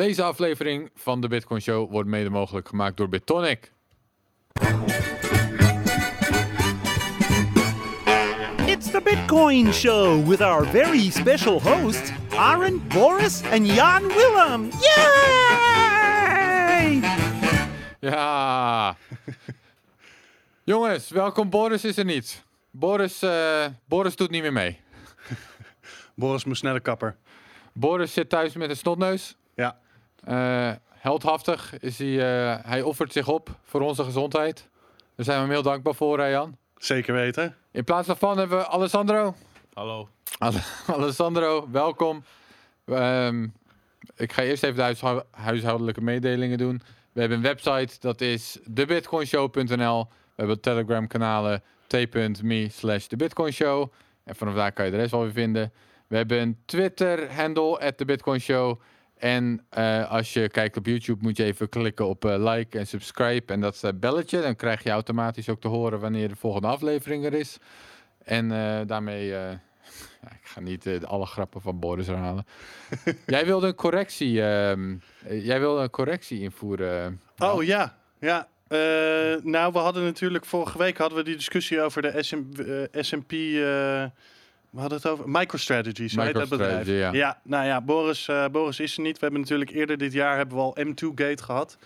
Deze aflevering van de Bitcoin Show wordt mede mogelijk gemaakt door Bitonic. It's the Bitcoin Show with our very special hosts, Aaron, Boris, and Jan Willem. Yay! Ja. Jongens, welkom. Boris is er niet. Boris, eh, Boris doet niet meer mee. Boris moest naar de kapper. Boris zit thuis met een snotneus. Eh, heldhaftig is hij. eh, hij offert zich op voor onze gezondheid. Daar zijn we hem heel dankbaar voor, hè, Jan. Zeker weten. In plaats daarvan hebben we Alessandro. Hallo. Ale- Alessandro, welkom. Ehm, ik ga eerst even de huishou- huishoudelijke mededelingen doen. We hebben een website, dat is thebitcoinshow.nl. We hebben Telegram kanalen t.me slash thebitcoinshow. En vanaf daar kan je de rest wel weer vinden. We hebben een Twitter handle, at thebitcoinshow. En eh, als je kijkt op YouTube moet je even klikken op eh, like en subscribe. En dat is het belletje. Dan krijg je automatisch ook te horen wanneer de volgende aflevering er is. En eh, daarmee... eh, ja, ik ga niet eh, alle grappen van Boris herhalen. jij wilde een correctie. ehm, eh, jij wilde een correctie invoeren. Oh ja, ja. Eh, nou, we hadden natuurlijk vorige week hadden we die discussie over de SM, eh, S&P. eh, we hadden het over MicroStrategy, zo heet dat bedrijf. Ja. nou ja, Boris, eh, Boris is er niet. We hebben natuurlijk eerder dit jaar hebben we al M2Gate gehad.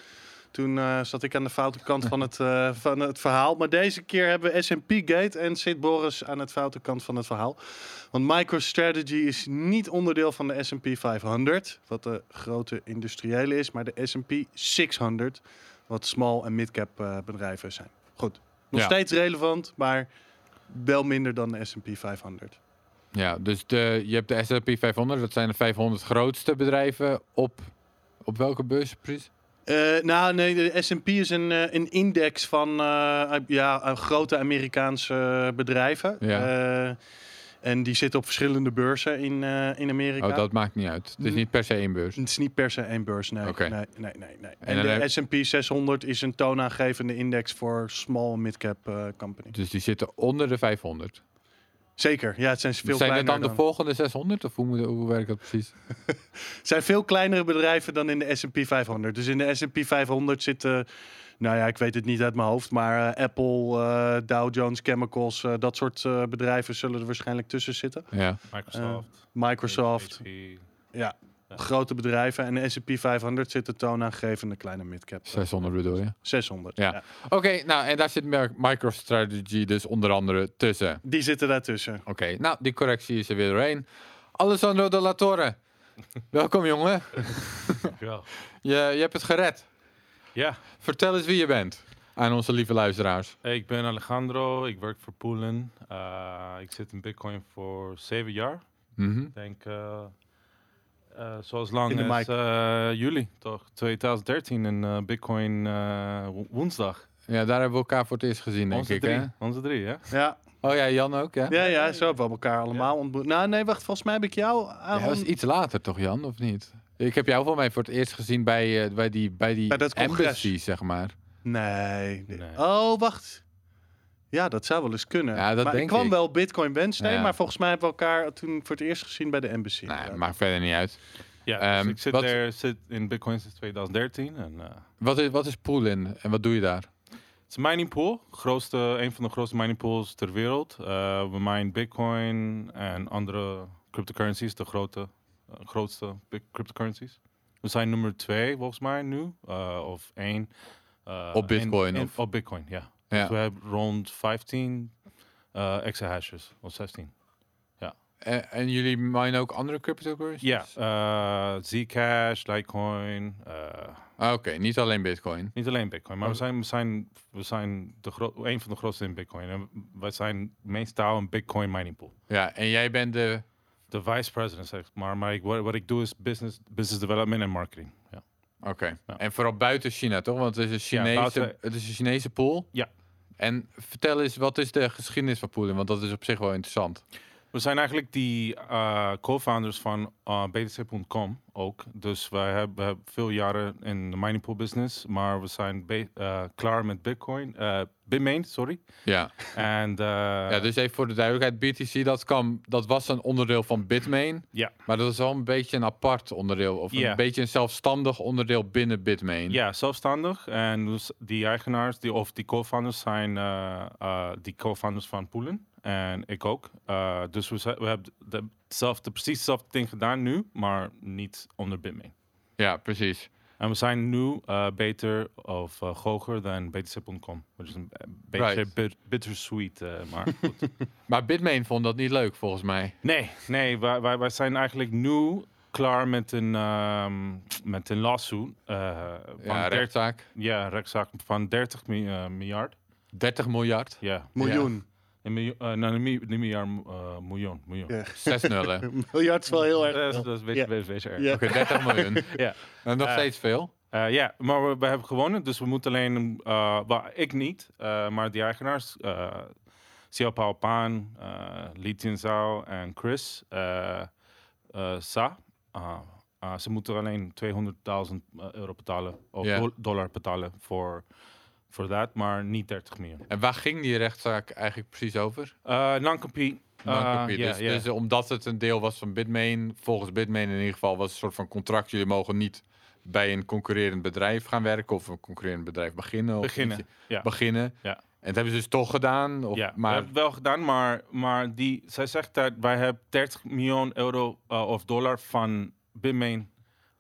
Toen eh, zat ik aan de foute kant van het, eh, van het verhaal. Maar deze keer hebben we S&P Gate en zit Boris aan het foute kant van het verhaal. Want MicroStrategy is niet onderdeel van de S&P 500, wat de grote industriële is, maar de S&P 600, wat small en midcap bedrijven zijn. Goed, nog Ja. steeds relevant, maar wel minder dan de S&P 500. Ja, dus de, je hebt de S&P 500. Dat zijn de 500 grootste bedrijven op... Op welke beurs precies? Eh, nou, nee, de S&P is een, eh, een index van eh, ja, grote Amerikaanse bedrijven. Ja. En die zitten op verschillende beurzen in, in Amerika. Oh, dat maakt niet uit. Het is niet per se één beurs. Het is niet per se één beurs, nee. Nee, nee, nee, nee. En de heb- S&P 600 is een toonaangevende index voor small mid-cap company. Dus die zitten onder de 500. Zeker, ja, het zijn veel zijn het kleiner dan de volgende 600? Of hoe, moet, hoe werkt dat precies? het zijn veel kleinere bedrijven dan in de S&P 500. Dus in de S&P 500 zitten, nou ja, ik weet het niet uit mijn hoofd, maar eh, Apple, eh, Dow Jones Chemicals, eh, dat soort eh, bedrijven zullen er waarschijnlijk tussen zitten. Ja. Microsoft. Microsoft, HP. Ja. Grote bedrijven. En de S&P 500 zitten toonaangevende kleine midcap. 600 bedoel je? 600, Ja. ja. Oké, nou en daar zit MicroStrategy dus onder andere tussen. Die zitten daartussen. Oké, nou die correctie is er weer doorheen. Alessandro de la Torre. Welkom jongen. Dankjewel. Je, je hebt het gered. Ja, Vertel eens wie je bent aan onze lieve luisteraars. ik ben Alejandro. Ik werk voor Poelen. Eh, ik zit in Bitcoin voor zeven jaar. Mhm. Ik denk eh, eh, zoals lang In de als mic. eh, juli, toch? 2013 in eh, Bitcoin eh, wo- woensdag. Ja, daar hebben we elkaar voor het eerst gezien, denk Onze ik. drie. Hè? Onze drie, hè? Ja, Oh ja, Jan ook, ja? ja, ja, zo hebben we elkaar allemaal ontmoet. Nou, nee, wacht, volgens mij heb ik jou... Ja, Aaron, dat is iets later toch, Jan, of niet? Ik heb jou voor mij voor het eerst gezien bij, eh, bij die, bij die Bij dat congres. embassy, zeg maar. Nee. Nee. Oh, wacht. Ja, dat zou wel eens kunnen. Ja, dat maar denk ik kwam ik. wel Bitcoin Wednesday, Ja. maar volgens mij hebben we elkaar toen voor het eerst gezien bij de embassy. Nee, Ja. maakt verder niet uit. Ja, Ehm, dus ik zit, wat- er, zit in Bitcoin sinds 2013. En, eh, Wat is, wat is Poolin en wat doe je daar? Het is een mining pool. Grootste, een van de grootste mining pools ter wereld. Eh, we minen Bitcoin en andere cryptocurrencies, de grote, eh, grootste cryptocurrencies. We zijn nummer twee volgens mij nu, eh, of één. eh, Op Bitcoin, in- in- of? op Bitcoin, ja. Ja. Dus we hebben rond 15 eh exahashes, of 16. En, en jullie minen ook andere cryptocurrencies? Ja, eh, Zcash, Litecoin. eh, Ah, Oké, niet alleen Bitcoin. Niet alleen Bitcoin, maar Oh. we zijn, we zijn, we zijn de een van de grootste in Bitcoin. En wij zijn meestal een Bitcoin mining pool. Ja, en jij bent de. De vice president, zeg maar. Maar ik, wat, wat ik doe is business, business development en marketing. Ja. Oké. Ja. En vooral buiten China, toch? Want het is een Ja, Chinese, buiten- het is een Chinese pool. Ja. En vertel eens, wat is de geschiedenis van Poolin? Want dat is op zich wel interessant. We zijn eigenlijk die eh, co-founders van eh, BTC.com ook. Dus wij hebben, we hebben veel jaren in de mining pool business. Maar we zijn eh, klaar met Bitcoin. Bitmain, sorry. Ja. En ja, dus even voor de duidelijkheid, BTC, dat, kan, dat was een onderdeel van Bitmain. ja. Maar dat is wel een beetje een apart onderdeel. Of een beetje een zelfstandig onderdeel binnen Bitmain. Ja, zelfstandig. En dus die eigenaars, die, of die co-founders zijn die co-founders van Poelen. En ik ook. Eh, dus we, we hebben de- hetzelfde, precies hetzelfde ding gedaan nu, maar niet onder Bitmain. Ja, precies. En we zijn nu eh, beter of uh, hoger dan btc.com. Which is een eh, beetje Right. bit- bittersweet, eh, maar goed. Maar Bitmain vond dat niet leuk, volgens mij. Nee, nee, wij, wij, wij zijn eigenlijk nu klaar met een, ehm, met een lawsuit. eh, van Ja, 30 rechtszaak. ja, rechtszaak van 30 mi- eh, miljard. 30 miljard. Ja, Miljoen. Een miljoen, eh, nou, een miljard, eh, miljoen. miljoen. Ja. Zes nullen. Miljard is wel heel erg. Dat, is, dat is een beetje. Ja. Oké, 30 miljoen. Ja. En nog Eh, steeds veel. Eh, ja, maar we, we hebben gewonnen, dus we moeten alleen, eh well, ik niet, eh, maar die eigenaars, uh, Pao Pan, eh Li Tianzhao en Chris eh, eh, Sa, ah, ah, ze moeten alleen 200.000 euro betalen, of do- dollar betalen voor voor dat, maar niet 30 miljoen. En waar ging die rechtszaak eigenlijk precies over? Uh. Uh, Non-compete. ja, dus, dus omdat het een deel was van Bitmain, volgens Bitmain in ieder geval, was het een soort van contract. Jullie mogen niet bij een concurrerend bedrijf gaan werken of een concurrerend bedrijf beginnen. Of Beginnen, iets- ja. Beginnen. Ja. En dat hebben ze dus toch gedaan. Of, ja, we maar hebben het wel gedaan, maar, maar die, zij zegt dat wij hebben 30 miljoen euro uh, of dollar van Bitmain,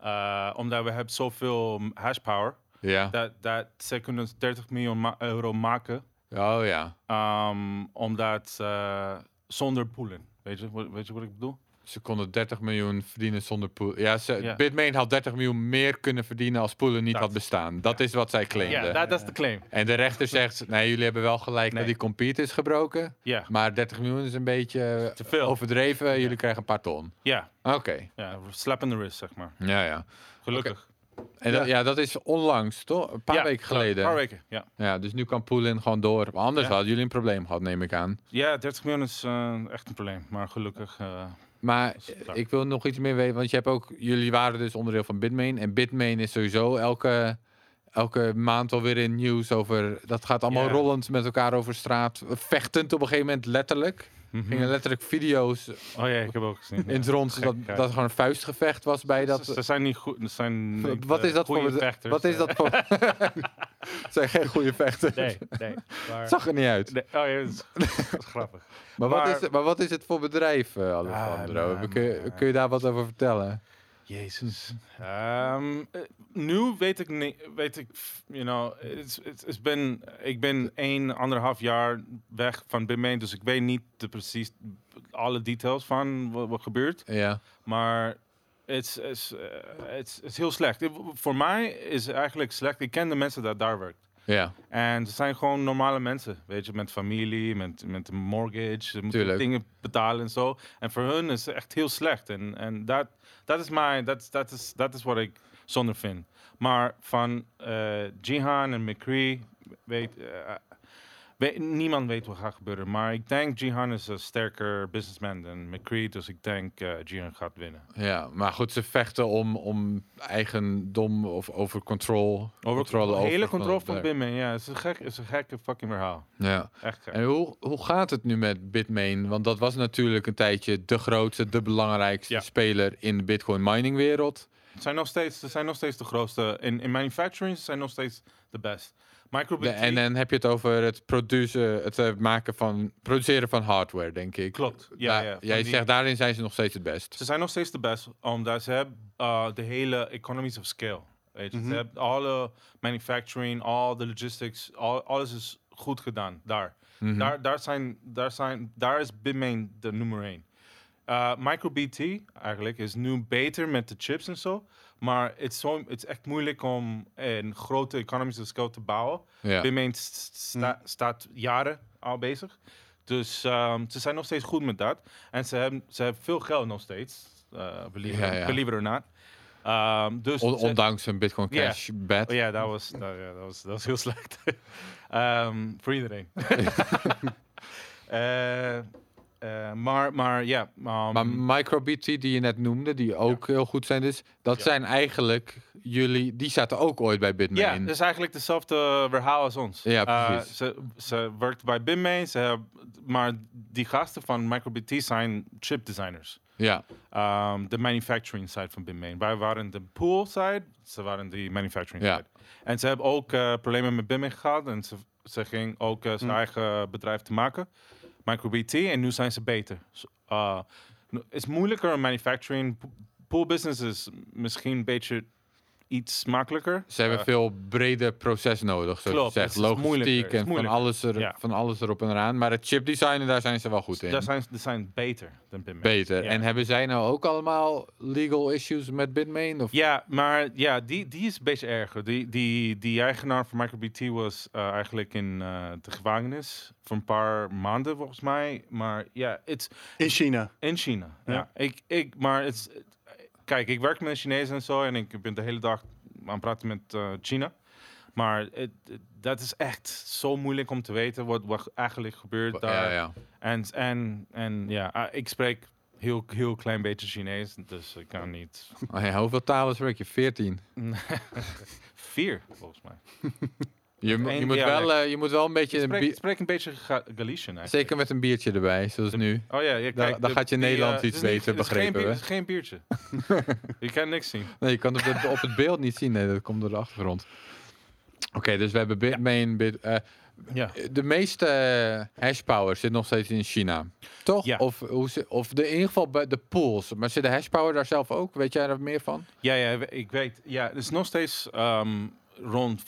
uh, omdat we hebben zoveel hash power, ja. dat, dat ze kunnen 30 miljoen ma euro maken, Oh ja. um, omdat uh, zonder poelen. Weet je, wat- weet je wat ik bedoel? Ze konden 30 miljoen verdienen zonder pool. Ja, ze. Bitmain had 30 miljoen meer kunnen verdienen als poelen niet Dat. had bestaan. Dat is wat zij claimden. Ja, dat is de claim. En de rechter zegt, nee, jullie hebben wel gelijk Nee. dat die compete is gebroken. Ja, Maar 30 miljoen is een beetje Te veel. overdreven. Jullie krijgen een paar ton. ja, Oké. ja, slap in the wrist, zeg maar. Ja, ja. Gelukkig. En dat, ja, dat is onlangs, toch? Een paar Ja, weken geleden. Een paar weken, ja. Ja, dus nu kan Poelin gewoon door. Maar Anders hadden jullie een probleem gehad, neem ik aan. Ja, 30 miljoen is eh, echt een probleem, maar gelukkig... eh, Maar ik wil nog iets meer weten, want je hebt ook, jullie waren dus onderdeel van Bitmain. En Bitmain is sowieso elke, elke maand alweer in nieuws over. Dat gaat allemaal rollend met elkaar over straat. Vechtend op een gegeven moment, letterlijk. Mhm. Gingen letterlijk video's Oh ja, ik heb ook gezien. in het rond. Dat, dat er gewoon een vuistgevecht was bij dat. Ze, ze zijn niet goed. Ze zijn niet, wat eh, is dat voor. vechters, Wat is eh. dat voor. Het zijn geen goede vechters. Nee, nee. Maar, zag er niet uit. nee, oh ja, dat is, dat is grappig. Maar, wat is, maar wat is het voor bedrijf, eh, Alessandro? Ah, kun, je, eh. kun je daar wat over vertellen? Jezus. Ehm, eh, nu weet ik niet, weet ik, you know, it's, it's, it's been, ik ben één, anderhalf jaar weg van Bitmain, dus ik weet niet de precies alle details van wat, wat gebeurt. Ja, Maar het is, is, eh, heel slecht. Voor mij is het eigenlijk slecht. Ik ken de mensen dat daar werken. Ja, En ze zijn gewoon normale mensen, weet je, met familie, met, met een mortgage, ze moeten Tuurlijk. dingen betalen en zo. En voor hun is het echt heel slecht. En, en dat, dat is mijn, dat, dat is, dat is wat ik zonde vind. Maar van eh Jihan en McCree, weet, eh, niemand weet wat gaat gebeuren. Maar ik denk Jihan is een sterker businessman dan McCree, dus ik denk Jihan gaat winnen. ja. Maar goed, ze vechten om, om eigendom of over control. Over controle de hele over controle van. Bitmain, ja, het is een gek, is een gekke fucking verhaal. Ja. Echt gek. En hoe, hoe gaat het nu met Bitmain? Want dat was natuurlijk een tijdje de grootste, de belangrijkste Ja. speler in de Bitcoin mining wereld. Ze zijn nog steeds, ze zijn nog steeds de grootste. In, in manufacturing ze zijn nog steeds de best. De- en dan heb je het over het, produceren, het eh, maken van, produceren van hardware, denk ik. klopt. Ja, jij die- zegt daarin zijn ze nog steeds het best. Ze zijn nog steeds de best, omdat ze hebben uh, de hele economies of scale. Weet je? Mhm. Ze hebben alle manufacturing, al de logistics, al, alles is goed gedaan daar. Mhm. Daar, daar, zijn, daar, zijn, daar is Bitmain de nummer één. Uh, MicroBT eigenlijk is nu beter met de chips en zo. Maar het is zo- het is echt moeilijk om een grote economies of scale te bouwen. ja. Bitmain sta- staat jaren al bezig. Dus ehm, ze zijn nog steeds goed met dat. En ze hebben, ze hebben veel geld nog steeds. eh believe, Ja, it- ja. believe it or not. Ehm, dus On- ondanks een Bitcoin. Cash bet. Oh ja, dat was, dat, ja, dat was, dat was heel slecht. Ehm, voor iedereen. Eh, Eh, maar, maar ja. ehm, Maar MicroBT die je net noemde, die ook heel goed zijn dus, dat Ja. zijn eigenlijk jullie, die zaten ook ooit bij ja, Bitmain. het is eigenlijk dezelfde verhaal als ons. Ja, Eh, precies. ze, ze werkt bij Bitmain, ze hebben- maar die gasten van MicroBT zijn chip designers. Ja, Um, de manufacturing side van Bitmain. Wij waren de pool side, ze waren de manufacturing Ja. side. En ze hebben ook eh, problemen met Bitmain gehad en ze, ze ging ook zijn Hm. eigen bedrijf te maken, MicroBT, en nu zijn ze beter. Het is moeilijker in manufacturing. Po- Pool business is misschien een beetje iets makkelijker. ze hebben Eh, veel breder proces nodig, zoals Klopt, moeilijker, Logistiek en van alles, er, Ja. van alles erop en eraan. Maar het chipdesignen, daar zijn ze wel goed in. daar zijn, die zijn beter dan Bitmain. Beter. Ja. En hebben zij nou ook allemaal legal issues met Bitmain? Of? Ja, maar ja, die, die is een beetje erger. Die, die, die eigenaar van MicroBT was eh, eigenlijk in eh, de gevangenis voor een paar maanden volgens mij. Maar ja, het In China. in China. Ja. Ja. Ik, ik, maar het is- kijk, ik werk met Chinezen en zo en ik ben de hele dag aan het praten met eh, China. Maar dat is echt zo moeilijk om te weten wat, wat eigenlijk gebeurt daar. ja, ja. En, en, en ja, ah, ik spreek heel, heel klein beetje Chinees, dus ik kan niet Oh ja, hoeveel talen spreek je? 14. Vier, volgens mij. Je, mo- je, moet wel, eh, je moet wel een beetje... Een spreek, bier- ik spreek een beetje Ga- Galician eigenlijk. Zeker met een biertje erbij, zoals nu. Oh ja, ja kijk. dan gaat je Nederlands eh, iets het is niet- beter het is geen begrepen, bier-? Het is geen biertje. je kan niks zien. Nee, je kan het op, op het beeld niet zien. Nee, dat komt door de achtergrond. Oké, dus we hebben Bitmain. Bit, eh, Ja. de meeste eh, hashpower zit nog steeds in China. Toch? Ja. Of, hoe ze, of de, in ieder geval bij de pools. Maar zit de hashpower daar zelf ook? Weet jij er meer van? Ja, ja, we- ik weet. Ja, het is nog steeds ehm, rond 75%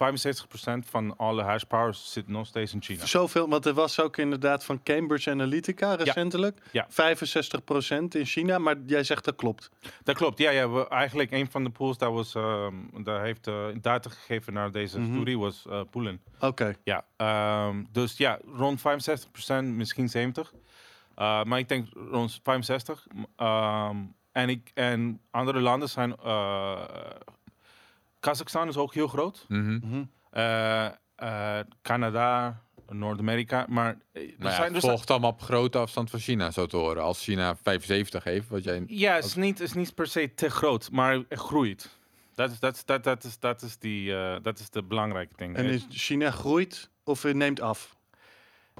van alle hashpower zit nog steeds in China. Zoveel, want er was ook inderdaad van Cambridge Analytica recentelijk. Ja. 65% in China, maar jij zegt dat klopt. Dat klopt. Ja, ja we, eigenlijk een van de pools dat was, ehm daar heeft eh, data gegeven naar deze Mhm. studie was eh Poelen. Oké. Ja, ehm, dus ja, rond 65%, misschien 70. Uh, maar ik denk rond 65. M- ehm, en, ik, en andere landen zijn. eh Kazachstan is ook heel groot. Eh, Canada, Noord-Amerika. Maar eh, er Maar ja, zijn, het er zijn- volgt allemaal op grote afstand van China, zo te horen. Als China 75 heeft, wat jij... ja, het is niet, het is niet per se te groot, maar het groeit. Dat is, dat is, dat, dat is, dat is, die, eh, dat is de belangrijke ding. En is China groeit of neemt af?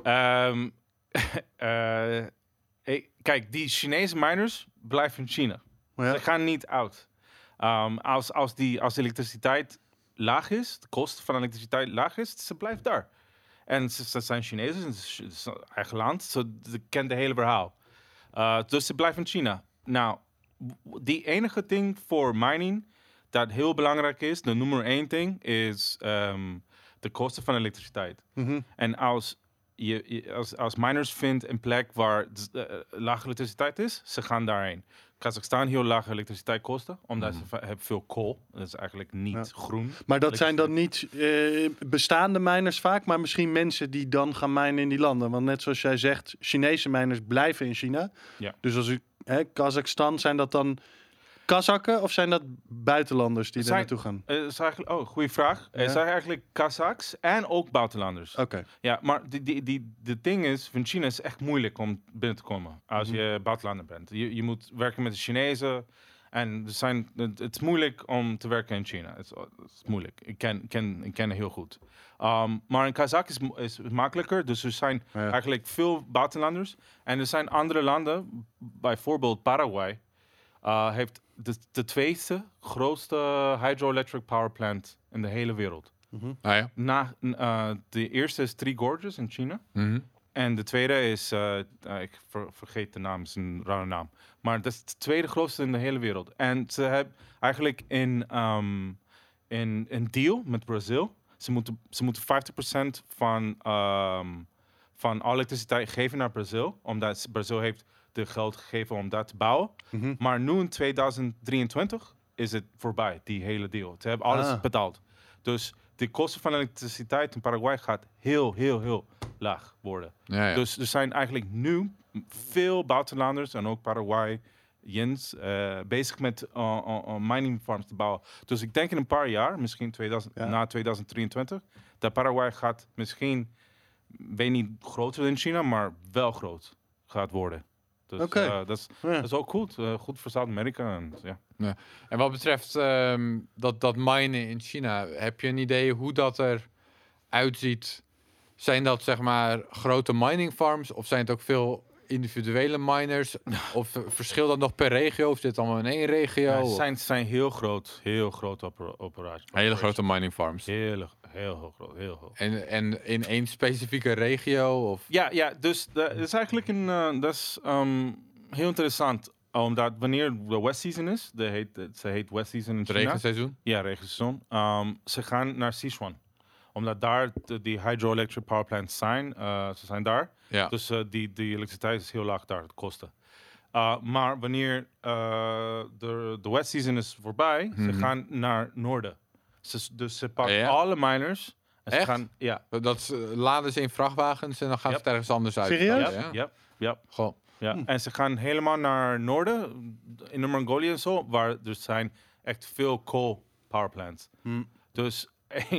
Ehm, eh, kijk, die Chinese miners blijven in China. Ja. Ze gaan niet uit. Ehm, als, als, die, als de elektriciteit laag is, de kosten van elektriciteit laag is, ze blijft daar. En ze, ze zijn Chinezen, het is het eigen land, ze kennen de hele verhaal. Uh, dus ze blijven in China. Nou, die enige ding voor mining dat heel belangrijk is, de nummer één ding, is ehm, de kosten van elektriciteit. Mhm. En als, je, als, als miners vindt een plek waar z- eh, lage elektriciteit is, ze gaan daarheen. Kazachstan heel lage elektriciteit kosten, omdat ze va- hebben veel kool. Dat is eigenlijk niet Ja. groen. Maar dat zijn dan niet eh, bestaande miners vaak, maar misschien mensen die dan gaan minen in die landen. Want net zoals jij zegt, Chinese miners blijven in China. Ja. Dus als u, hè, Kazachstan, zijn dat dan Kazakken of zijn dat buitenlanders die zijn- naartoe gaan? Het is eigenlijk, oh, goede vraag. Ja. Het zijn eigenlijk Kazaks en ook buitenlanders. Oké. Ja, maar die, die, die, de ding is, van China is echt moeilijk om binnen te komen als Mhm. je buitenlander bent. Je, je moet werken met de Chinezen. En er zijn, het, het is moeilijk om te werken in China. Het is, het is moeilijk. Ik ken, ken, ik ken het heel goed. Um, maar in Kazak is, is makkelijker. Dus er zijn Ja. eigenlijk veel buitenlanders. En er zijn andere landen, bijvoorbeeld Paraguay, uh, heeft de, de tweede grootste hydroelectric power plant in de hele wereld. Ah ja. Na, uh, de eerste is Three Gorges in China. Mhm. En de tweede is, eh, eh, ik ver- vergeet de naam, is een rare naam. Maar dat is de tweede grootste in de hele wereld. En ze hebben eigenlijk in, ehm in een deal met Brazil. Ze moeten, ze moeten 50% van, ehm van alle elektriciteit geven naar Brazil. Omdat Brazil heeft de geld gegeven om dat te bouwen. Mhm. Maar nu in 2023 is het voorbij, die hele deal. Ze hebben alles Ah. betaald. Dus de kosten van elektriciteit in Paraguay gaat heel, heel, heel laag worden. Ja, ja. Dus er zijn eigenlijk nu veel buitenlanders en ook Paraguayens uh, bezig met uh, uh, uh, mining farms te bouwen. Dus ik denk in een paar jaar, misschien 2000, Ja. na 2023, dat Paraguay gaat misschien, weet niet groter dan China, maar wel groot. gaat worden. Dus Oké. eh, dat, is, Ja. dat is ook goed. eh, goed voor Zuid-Amerika. en, Ja. En wat betreft ehm, dat, dat minen in China, heb je een idee hoe dat er uitziet? Zijn dat zeg maar grote mining farms of zijn het ook veel individuele miners? Of verschilt dat nog per regio? Of zit het allemaal in één regio? Ja, ze Of- zijn, zijn heel groot. Heel grote opera- operaties. Hele grote mining farms. Heel, heel, heel groot. Heel groot. En, en in één specifieke regio? Of... Ja, ja dus dat is eigenlijk een, eh, dat is ehm, heel interessant. Omdat wanneer de West Season is, de heet, het- ze heet West Season in Het China. regenseizoen? Ja, regenseizoen. Ehm, ze gaan naar Sichuan. Omdat daar de, die hydroelectric power plants zijn. eh, ze zijn daar. Ja. Dus eh, die, die elektriciteit is heel laag daar, de kosten. Uh, maar wanneer eh, de, de wet season is voorbij, ze Mhm. gaan naar noorden. Ze, dus ze pakken Ja? alle miners. En ze Echt? gaan, ja. Dat ze laden ze in vrachtwagens en dan gaan ze Yep. ergens anders uit. Serieus? Ja, Ja. ja, ja, Goh. ja. En ze gaan helemaal naar noorden, in de Mongolië en zo, waar er zijn echt veel coal power plants. Hm. Dus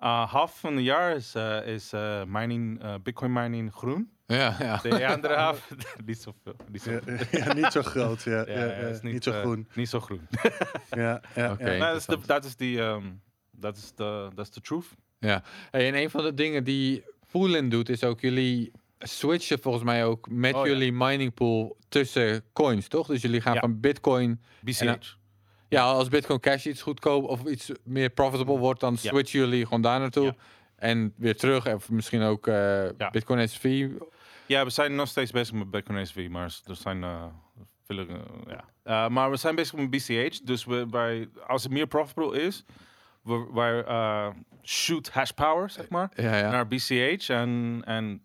uh, half van het jaar is, eh, is eh, mining, eh, bitcoin mining groen. Ja, ja. De andere half, niet zoveel. Niet zo, Ja, ja, niet zo groot. Ja, Ja, ja, ja, ja, is niet, zo eh, groen. niet zo groen. Ja, ja, Oké. ja. Maar dat is de, dat is die, ehm, dat is de, dat is de truth. Ja, hey, en een van de dingen die Poolin doet, is ook jullie switchen volgens mij ook met Oh, ja. jullie mining pool tussen coins, toch? Dus jullie gaan Ja. van Bitcoin. BCH. En Ja, als Bitcoin Cash iets goedkoop of iets meer profitable wordt, dan Ja. switchen jullie gewoon daar naartoe. Ja. En weer terug, of misschien ook eh, Ja. Bitcoin SV. Ja, we zijn nog steeds bezig met Bitcoin SV, maar er zijn eh veel, eh, ja. Eh, maar we zijn bezig met BCH, dus we, wij, als het meer profitable is, we, wij shoot hash power, zeg maar, Ja, ja. naar BCH en, en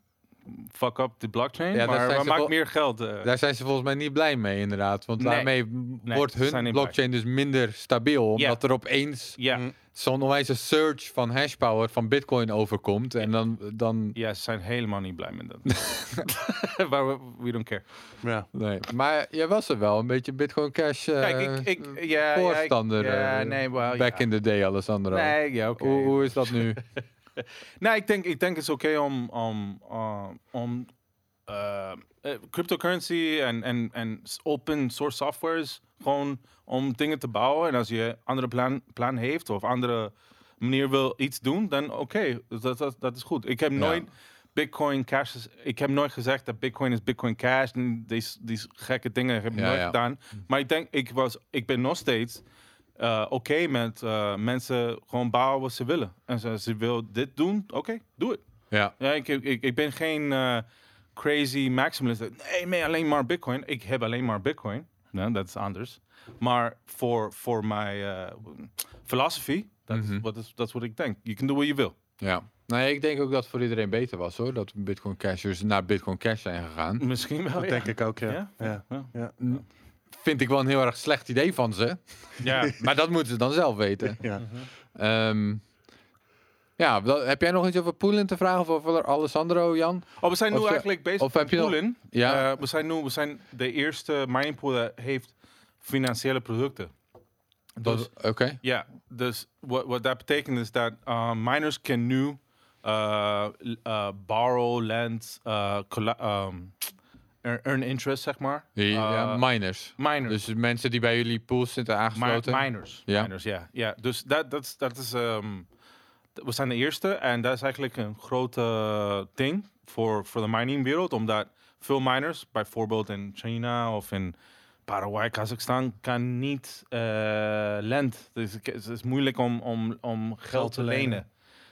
fuck up de blockchain, Ja, maar we wel- meer geld. eh. Daar zijn ze volgens mij niet blij mee, inderdaad. Want Nee. daarmee Nee, wordt hun blockchain dus minder stabiel. Omdat er opeens Hm. zo'n onwijze surge van hashpower van Bitcoin overkomt. En dan, dan ja, ze zijn helemaal niet blij met dat. maar we, we don't care. Ja. Nee, maar jij was er wel een beetje Bitcoin Cash eh, Kijk, ik, ik, ja, voorstander. Ja, ik, ja, eh, nee, well, back in the day, Alessandro. Nee, ja, oké. hoe, hoe is dat nu? Nee, ik denk, ik denk het is oké om, om, uh, om uh, eh, cryptocurrency en, en, en open source software is gewoon om dingen te bouwen. En als je andere plan, plan heeft of andere manier wil iets doen, dan oké, dat, dat, dat is goed. Ik heb nooit Bitcoin Cash, is- ik heb nooit gezegd dat Bitcoin is Bitcoin Cash. En die, die gekke dingen heb ik Ja, nooit ja. gedaan. Maar ik denk, ik, was, ik ben nog steeds eh, oké met eh, mensen gewoon bouwen wat ze willen. En ze, ze wil dit doen, oké, doe het. Ja, Ja, ik, ik, ik ben geen eh, crazy maximalist. Nee, nee, alleen maar Bitcoin. Ik heb alleen maar Bitcoin. Ja, dat is anders. Maar voor, voor mijn eh philosophy, dat Mhm. is wat is dat is wat ik denk. Je kan doen wat je wil. ja. Nee, ik denk ook dat het voor iedereen beter was hoor. Dat Bitcoin Cashers naar Bitcoin Cash zijn gegaan. Misschien wel, Dat ja. denk ik ook, ja. Ja? ja. Ja. Vind ik wel een heel erg slecht idee van ze. Ja. Maar dat moeten ze dan zelf weten. ja. Ehm, ja, heb jij nog iets over Poolin te vragen? Of over Alessandro, Jan? Oh, we zijn nu Of, eh, eigenlijk bezig of heb met poolen. Ja. Eh, we zijn nu we zijn de eerste mining pool dat heeft financiële producten. Dus, Oké. ja, dus wat, wat dat betekent is dat uh, miners can nu uh, uh, borrow, lend, uh, colla- um, earn, interest, zeg maar. Die, ja, Uh, miners. miners. Dus mensen die bij jullie pools zitten aangesloten. miners. Ja. Miners, ja. ja. Dus dat, dat, is- dat is... ehm, we zijn de eerste en dat is eigenlijk een grote ding voor, voor de miningwereld. Omdat veel miners, bijvoorbeeld in China of in Paraguay, Kazachstan, kan niet eh lend. Dus het is- moeilijk om, om, om geld te te lenen. lenen.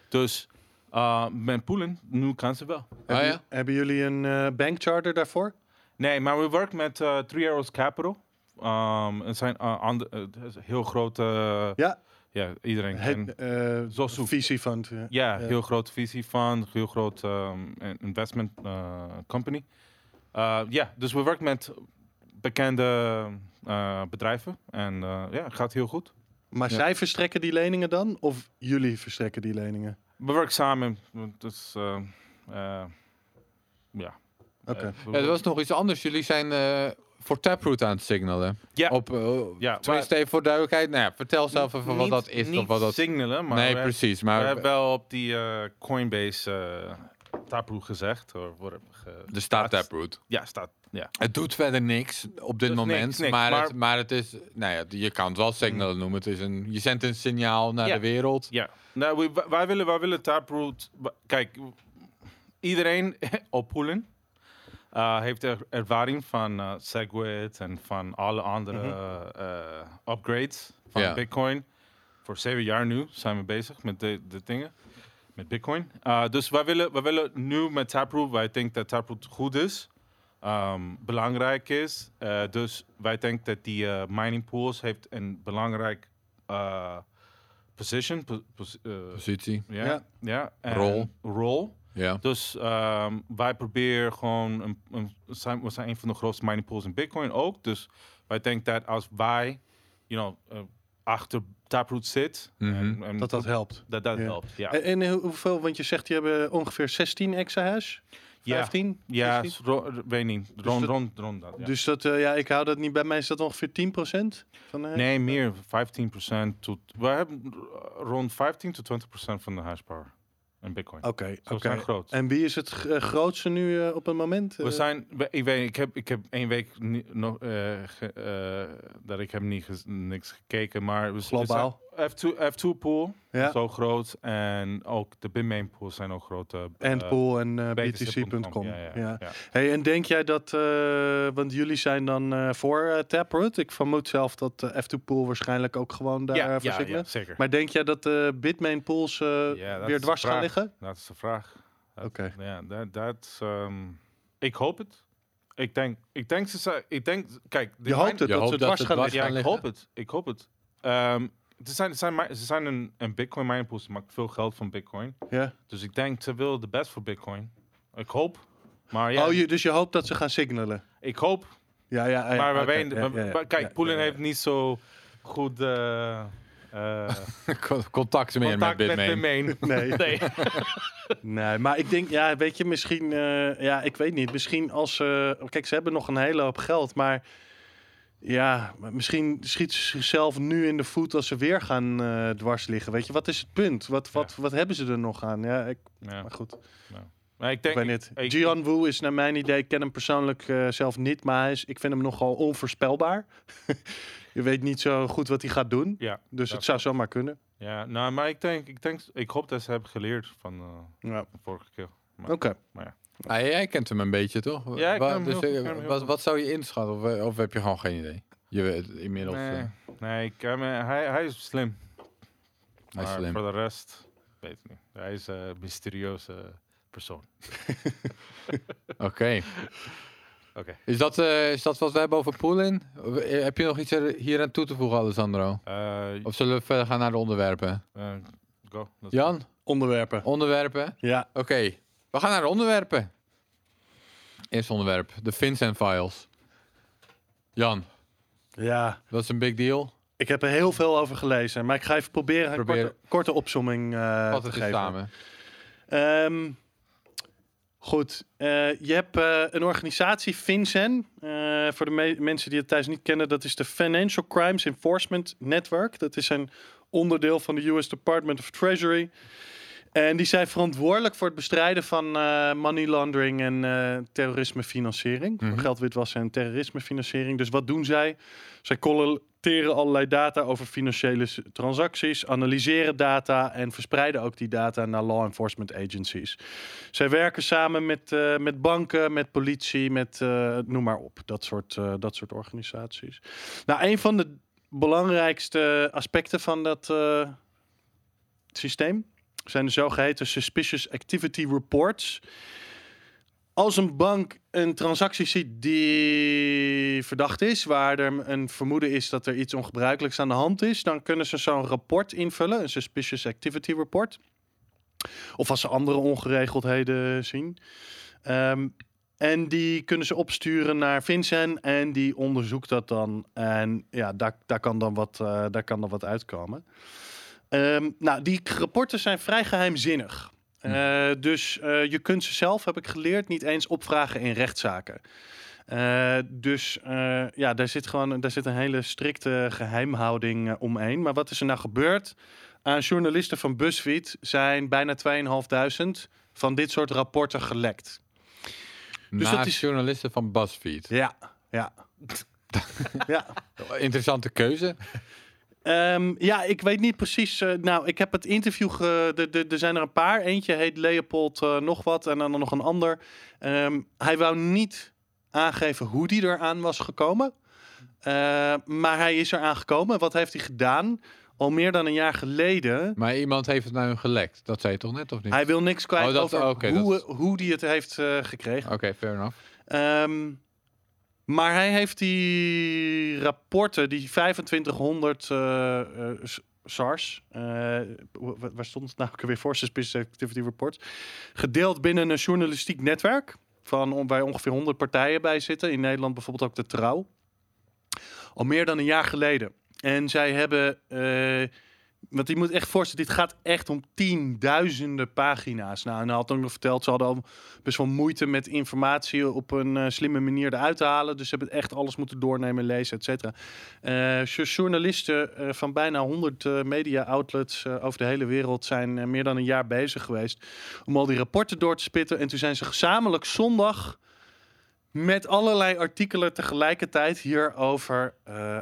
Dus uh, met Poelen, nu kan ze wel. Ah, Hebben, ja? hebben jullie een eh, bankcharter daarvoor? Nee, maar we werken met eh Three Arrows Capital. Um, het zijn uh, heel grote... Ja, ja, iedereen het, Zosu. visiefund. Ja. Ja, heel groot visie van, heel groot ehm, investment company. Uh, ja, dus we werken met bekende bedrijven en ja, gaat heel goed. Maar Ja. zij verstrekken die leningen dan? Of jullie verstrekken die leningen? We werken samen, dus ja. Oké. Eh, we- Ja, er was nog iets anders. Jullie zijn eh, voor Taproot aan het signalen. Ja. Op, uh, Ja, tenminste, even voor duidelijkheid. Nou ja, vertel zelf even wat Niet- dat is. Niet of wat dat... signalen, maar nee, we, precies. we Maar hebben wel op die eh, Coinbase eh, Taproot gezegd. Or whatever, ge- Er staat Taproot. Ja, staat. Ja. Het doet verder niks op dit Dus moment. niks, niks, maar, maar- Het, maar het is, nou ja, je kan het wel signal noemen. Het is een, je zendt een signaal naar Ja. de wereld. Ja, nou, we- wij- wij willen, wij willen Taproot. Kijk, iedereen op Eh, heeft er ervaring van eh Segwit en van alle andere eh, upgrades van. Bitcoin. Voor zeven jaar nu zijn we bezig met de, de dingen. Met Bitcoin. Eh, dus wij willen, wij willen nu met Taproot, wij denken dat Taproot goed is. ehm, belangrijk is. Eh, dus wij denken dat die eh, mining pools heeft een belangrijk eh, position. po- pos- Positie. ja, Ja. ja. en Rol. Rol. Ja. Dus ehm, wij proberen gewoon, een, een, zijn, we zijn een van de grootste mining pools in Bitcoin ook. Dus wij denken dat als wij, you know, eh, achter Taproot zit, Mhm. en, en Dat dat helpt. dat, dat Ja. helpt. Ja, En, en hoe- hoeveel, want je zegt, je hebben ongeveer 16 exahash? ja, 15? ja 16? s- ro- weet niet. Rond, dat- rond, rond dat. Ja. Dus dat, eh, ja, ik hou dat niet bij mij. Is dat ongeveer 10% van de nee, meer, 15% tot. We hebben rond 15 tot 20% van de hash Bitcoin. Oké, Zo oké. zijn groot. En wie is het eh, grootste nu eh, op het moment? We Eh, zijn, ik weet, ik heb, ik heb één week nog, eh, ge- dat ik heb niet niks gekeken, maar we, we Globaal. Zijn- F2, F2 pool, Ja. zo groot, en ook de Bitmain pools zijn ook groot. eh, eh, Endpool en eh, BTC.com. BTC.com. Ja, ja, Ja. ja. Hey, en denk jij dat, eh, want jullie zijn dan eh, voor eh, Taproot. Ik vermoed zelf dat eh, F2Pool waarschijnlijk ook gewoon daar Ja, eh, voor ja, signalen. ja, zeker. Maar denk jij dat de Bitmain pools eh, weer de dwars gaan liggen? Dat is de vraag. Oké. Ja, dat, dat, ehm, ik hoop het. Ik denk, ik denk ze zijn, ik denk, kijk. de Je hoopt het Je dat hoopt ze dwars gaan liggen. Ja, ik hoop het. Ik hoop het. Ehm, ze zijn, ze zijn, ze zijn een, een Bitcoin mining. Ze maken veel geld van Bitcoin. Ja. Dus ik denk, ze willen de best voor Bitcoin. Ik hoop. Maar ja, Oh, je, dus je hoopt dat ze gaan signalen? ik hoop. Ja, ja. ja maar we weten, ja, ja, kijk, ja, Poelen ja, ja. heeft niet zo goed eh, eh, Contact meer contact met met Bitmain. Bitmain. Nee. Nee. Nee, maar ik denk, ja, weet je, misschien, eh, ja, ik weet niet. Misschien als ze, kijk, ze hebben nog een hele hoop geld, maar ja, maar misschien schiet ze zichzelf nu in de voet als ze weer gaan eh, dwars liggen. Weet je, wat is het punt? Wat, wat, wat hebben ze er nog aan? Ja, ik, Ja. maar goed, Maar ik ik denk, weet niet. ik- Gian Wu is naar mijn idee, ik ken hem persoonlijk eh, zelf niet, maar hij is, ik vind hem nogal onvoorspelbaar. Je weet niet zo goed wat hij gaat doen, ja, dus het zou zomaar kunnen. ja, nou, maar ik denk, ik denk, ik hoop dat ze hebben geleerd van eh, Ja. de vorige keer. Oké. Ah, jij kent hem een beetje, toch? Ja, ik Wa- ken hem dus, heel goed, eh, ik ken hem heel wat, goed. wat zou je inschatten? Of, eh, of heb je gewoon geen idee? Je weet het inmiddels. Nee, eh, nee ik, hij, hij, hij is slim. Hij is maar slim. voor de rest, weet ik niet. Hij is een mysterieuze persoon. Oké. Oké. Is, dat, eh, is dat wat we hebben over? Of, eh, Heb je nog iets er hier aan toe te voegen, Alessandro? Eh, Of zullen we verder gaan naar de onderwerpen? eh, go. Let's Jan, Onderwerpen. onderwerpen? Ja, Oké, we gaan naar de onderwerpen. Eerste onderwerp, de Vincent Files. Jan, ja. dat is een big deal. Ik heb er heel veel over gelezen, maar ik ga even proberen een Probeer- korte, korte opsomming eh Vat te het geven. samen. Ehm, goed, eh, je hebt eh, een organisatie, FinCEN. Eh, voor de me- mensen die het thuis niet kennen, dat is de Financial Crimes Enforcement Network. Dat is een onderdeel van de US Department of Treasury. En die zijn verantwoordelijk voor het bestrijden van eh, money laundering en eh terrorismefinanciering. Mhm. Geldwitwassen en terrorismefinanciering. Dus wat doen zij? Zij collecteren allerlei data over financiële transacties, analyseren data en verspreiden ook die data naar law enforcement agencies. Zij werken samen met, eh, met banken, met politie, met noem maar op. Dat soort, dat soort organisaties. Nou, een van de belangrijkste aspecten van dat systeem zijn de zogeheten Suspicious Activity Reports. Als een bank een transactie ziet die verdacht is, waar er een vermoeden is dat er iets ongebruikelijks aan de hand is, dan kunnen ze zo'n rapport invullen, een Suspicious Activity Report. Of als ze andere ongeregeldheden zien. Ehm, en die kunnen ze opsturen naar Vincent en die onderzoekt dat dan. En ja, daar, daar, kan, dan wat, eh, daar kan dan wat uitkomen. Ehm, nou, die rapporten zijn vrij geheimzinnig. Eh, dus eh, je kunt ze zelf, heb ik geleerd, niet eens opvragen in rechtszaken. Eh, dus ja, daar zit gewoon daar zit een hele strikte geheimhouding eh, omheen. Maar wat is er nou gebeurd? Aan journalisten van BuzzFeed zijn bijna 2500 van dit soort rapporten gelekt. Dus Naast dat is- journalisten van BuzzFeed. Ja, ja. ja. Interessante keuze. Ehm, ja, ik weet niet precies. eh, nou, ik heb het interview. Ge, de, de, er zijn er een paar. Eentje heet Leopold eh, nog wat en dan nog een ander. Ehm, hij wou niet aangeven hoe die eraan was gekomen. Eh, maar hij is eraan gekomen. Wat heeft hij gedaan? Al meer dan een jaar geleden. Maar iemand heeft het naar hem gelekt. Dat zei je toch net, of niet? Hij wil niks kwijt Oh, dat- over hoe, dat hoe die het heeft gekregen. Oké, fair enough. Ehm, maar hij heeft die rapporten, die 2500 eh, eh, SARS, eh, wa- wa- waar stond het nou ook weer voor, Suspicious Activity Reports, gedeeld binnen een journalistiek netwerk, van waar ongeveer 100 partijen bij zitten. In Nederland bijvoorbeeld ook de Trouw. Al meer dan een jaar geleden. En zij hebben, want je moet echt voorstellen, dit gaat echt om tienduizenden pagina's. Nou, en hij had ook nog verteld, ze hadden al best wel moeite met informatie op een eh, slimme manier eruit te halen. Dus ze hebben echt alles moeten doornemen, lezen, et cetera. Eh, jo- journalisten eh, van bijna 100 eh, media outlets over de hele wereld zijn meer dan een jaar bezig geweest om al die rapporten door te spitten. En toen zijn ze gezamenlijk zondag met allerlei artikelen tegelijkertijd hierover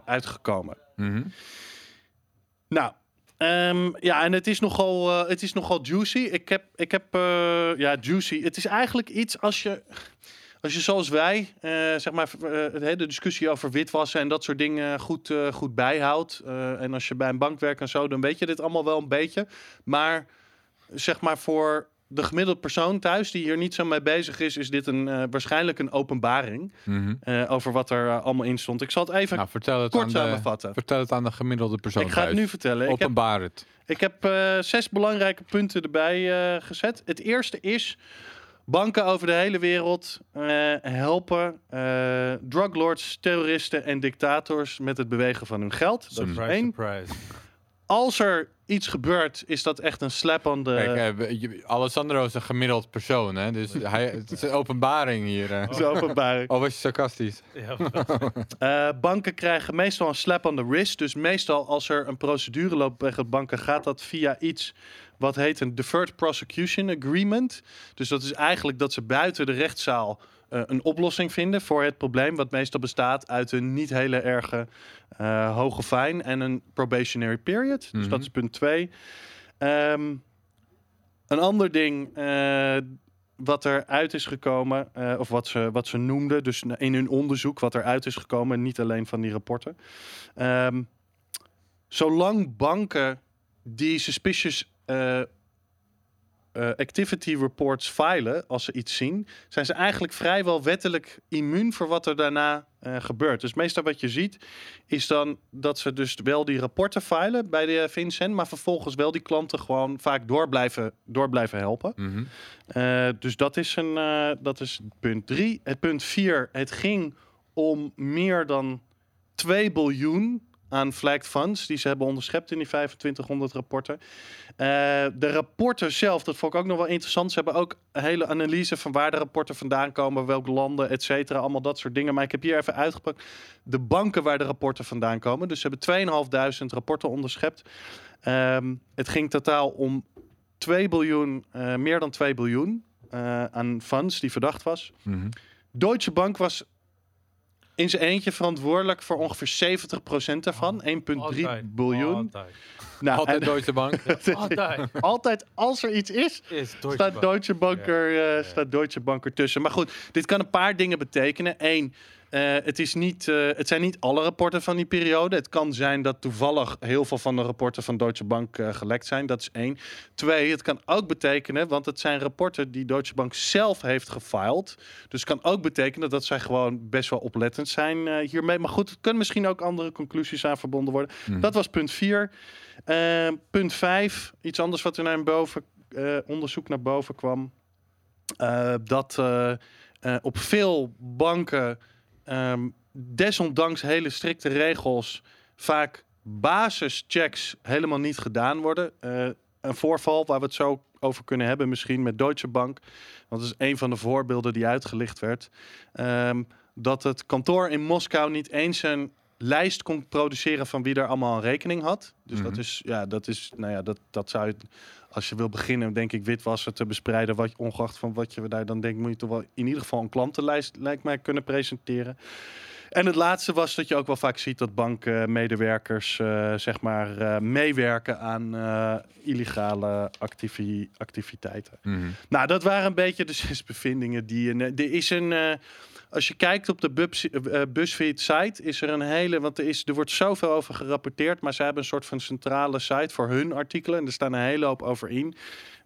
uitgekomen. Mhm. Nou, ehm, ja, en het is nogal, eh, het is nogal juicy. Ik heb, ik heb eh, ja, juicy. Het is eigenlijk iets als je, als je zoals wij, eh, zeg maar, de discussie over witwassen en dat soort dingen goed, goed bijhoudt. En als je bij een bank werkt en zo, dan weet je dit allemaal wel een beetje. Maar zeg maar voor de gemiddelde persoon thuis die hier niet zo mee bezig is, is dit een, eh, waarschijnlijk een openbaring Mhm. eh, over wat er eh, allemaal in stond. Ik zal het even Nou, vertel het, kort aan de, samenvatten. vertel het aan de gemiddelde persoon Ik ga het thuis. nu vertellen. Ik heb Openbaar het. ik heb eh, zes belangrijke punten erbij eh, gezet. Het eerste is. Banken over de hele wereld eh, helpen eh druglords, terroristen en dictators met het bewegen van hun geld. Dat is Surprise, één. surprise. Als er iets gebeurt, is dat echt een slap aan de... Kijk, eh, Alessandro is een gemiddeld persoon, hè? Dus hij, het is een openbaring hier. eh. Zo openbaar. Oh, was je sarcastisch? Ja, Eh, banken krijgen meestal een slap on the wrist. Dus meestal als er een procedure loopt bij de banken, gaat dat via iets wat heet een Deferred Prosecution Agreement. Dus dat is eigenlijk dat ze buiten de rechtszaal eh, een oplossing vinden voor het probleem, wat meestal bestaat uit een niet hele erge eh, hoge fine en een probationary period. Dus Mhm. dat is punt 2. een ander ding eh, wat eruit is gekomen, of wat ze, wat ze noemden, dus in hun onderzoek wat eruit is gekomen, niet alleen van die rapporten. Ehm, zolang banken die suspicious eh, eh, activity reports filen als ze iets zien, zijn ze eigenlijk vrijwel wettelijk immuun voor wat er daarna eh, gebeurt. Dus meestal wat je ziet is dan dat ze dus wel die rapporten filen bij de Vincent, maar vervolgens wel die klanten gewoon vaak door blijven, door blijven helpen. Mhm. Eh, dus dat is, een, eh, dat is punt 3. Het punt 4, het ging om meer dan 2 biljoen aan flagged funds die ze hebben onderschept in die 2500 rapporten. Eh, de rapporten zelf, dat vond ik ook nog wel interessant. Ze hebben ook een hele analyse van waar de rapporten vandaan komen, welke landen, et cetera, allemaal dat soort dingen. Maar ik heb hier even uitgepakt de banken waar de rapporten vandaan komen. Dus ze hebben 2500 rapporten onderschept. Ehm, het ging totaal om 2 biljoen, eh, meer dan 2 biljoen eh, aan funds die verdacht was. Mhm. Deutsche Bank was in zijn eentje verantwoordelijk voor ongeveer 70% daarvan. 1,3 Altijd. biljoen. Altijd. Nou, Altijd en- Deutsche Bank. Altijd. altijd als er iets is, Is Deutsche staat Bank. Deutsche Bank, Ja, er, eh, staat Deutsche Bank ertussen. Maar goed, dit kan een paar dingen betekenen. Eén, eh, het, is niet, eh, het zijn niet alle rapporten van die periode. Het kan zijn dat toevallig heel veel van de rapporten van Deutsche Bank eh, gelekt zijn. Dat is één. Twee, het kan ook betekenen, want het zijn rapporten die Deutsche Bank zelf heeft gefiled. Dus het kan ook betekenen dat zij gewoon best wel oplettend zijn hiermee. Maar goed, er kunnen misschien ook andere conclusies aan verbonden worden. Mhm. Dat was punt 4. punt 5, iets anders wat er naar boven, onderzoek naar boven kwam. Dat op veel banken, ehm, desondanks hele strikte regels, vaak basischecks helemaal niet gedaan worden. Eh, een voorval waar we het zo over kunnen hebben, misschien met Deutsche Bank. Want dat is een van de voorbeelden die uitgelicht werd. Ehm, dat het kantoor in Moskou niet eens een lijst kon produceren van wie er allemaal een rekening had. Dus dat Mhm. is, ja, dat is, nou ja, dat, dat zou je, als je wil beginnen, denk ik, witwassen te bespreiden, wat, ongeacht van wat je daar dan denkt, moet je toch wel in ieder geval een klantenlijst, lijkt mij, kunnen presenteren. En het laatste was dat je ook wel vaak ziet dat bankmedewerkers, eh, zeg maar, eh, meewerken aan eh, illegale activi- activiteiten. Mhm. Nou, dat waren een beetje de zes bevindingen die je. Er is een. Eh, als je kijkt op de eh, BuzzFeed site, is er een hele. Want er, is, er wordt zoveel over gerapporteerd. Maar ze hebben een soort van centrale site voor hun artikelen. En er staan een hele hoop over in.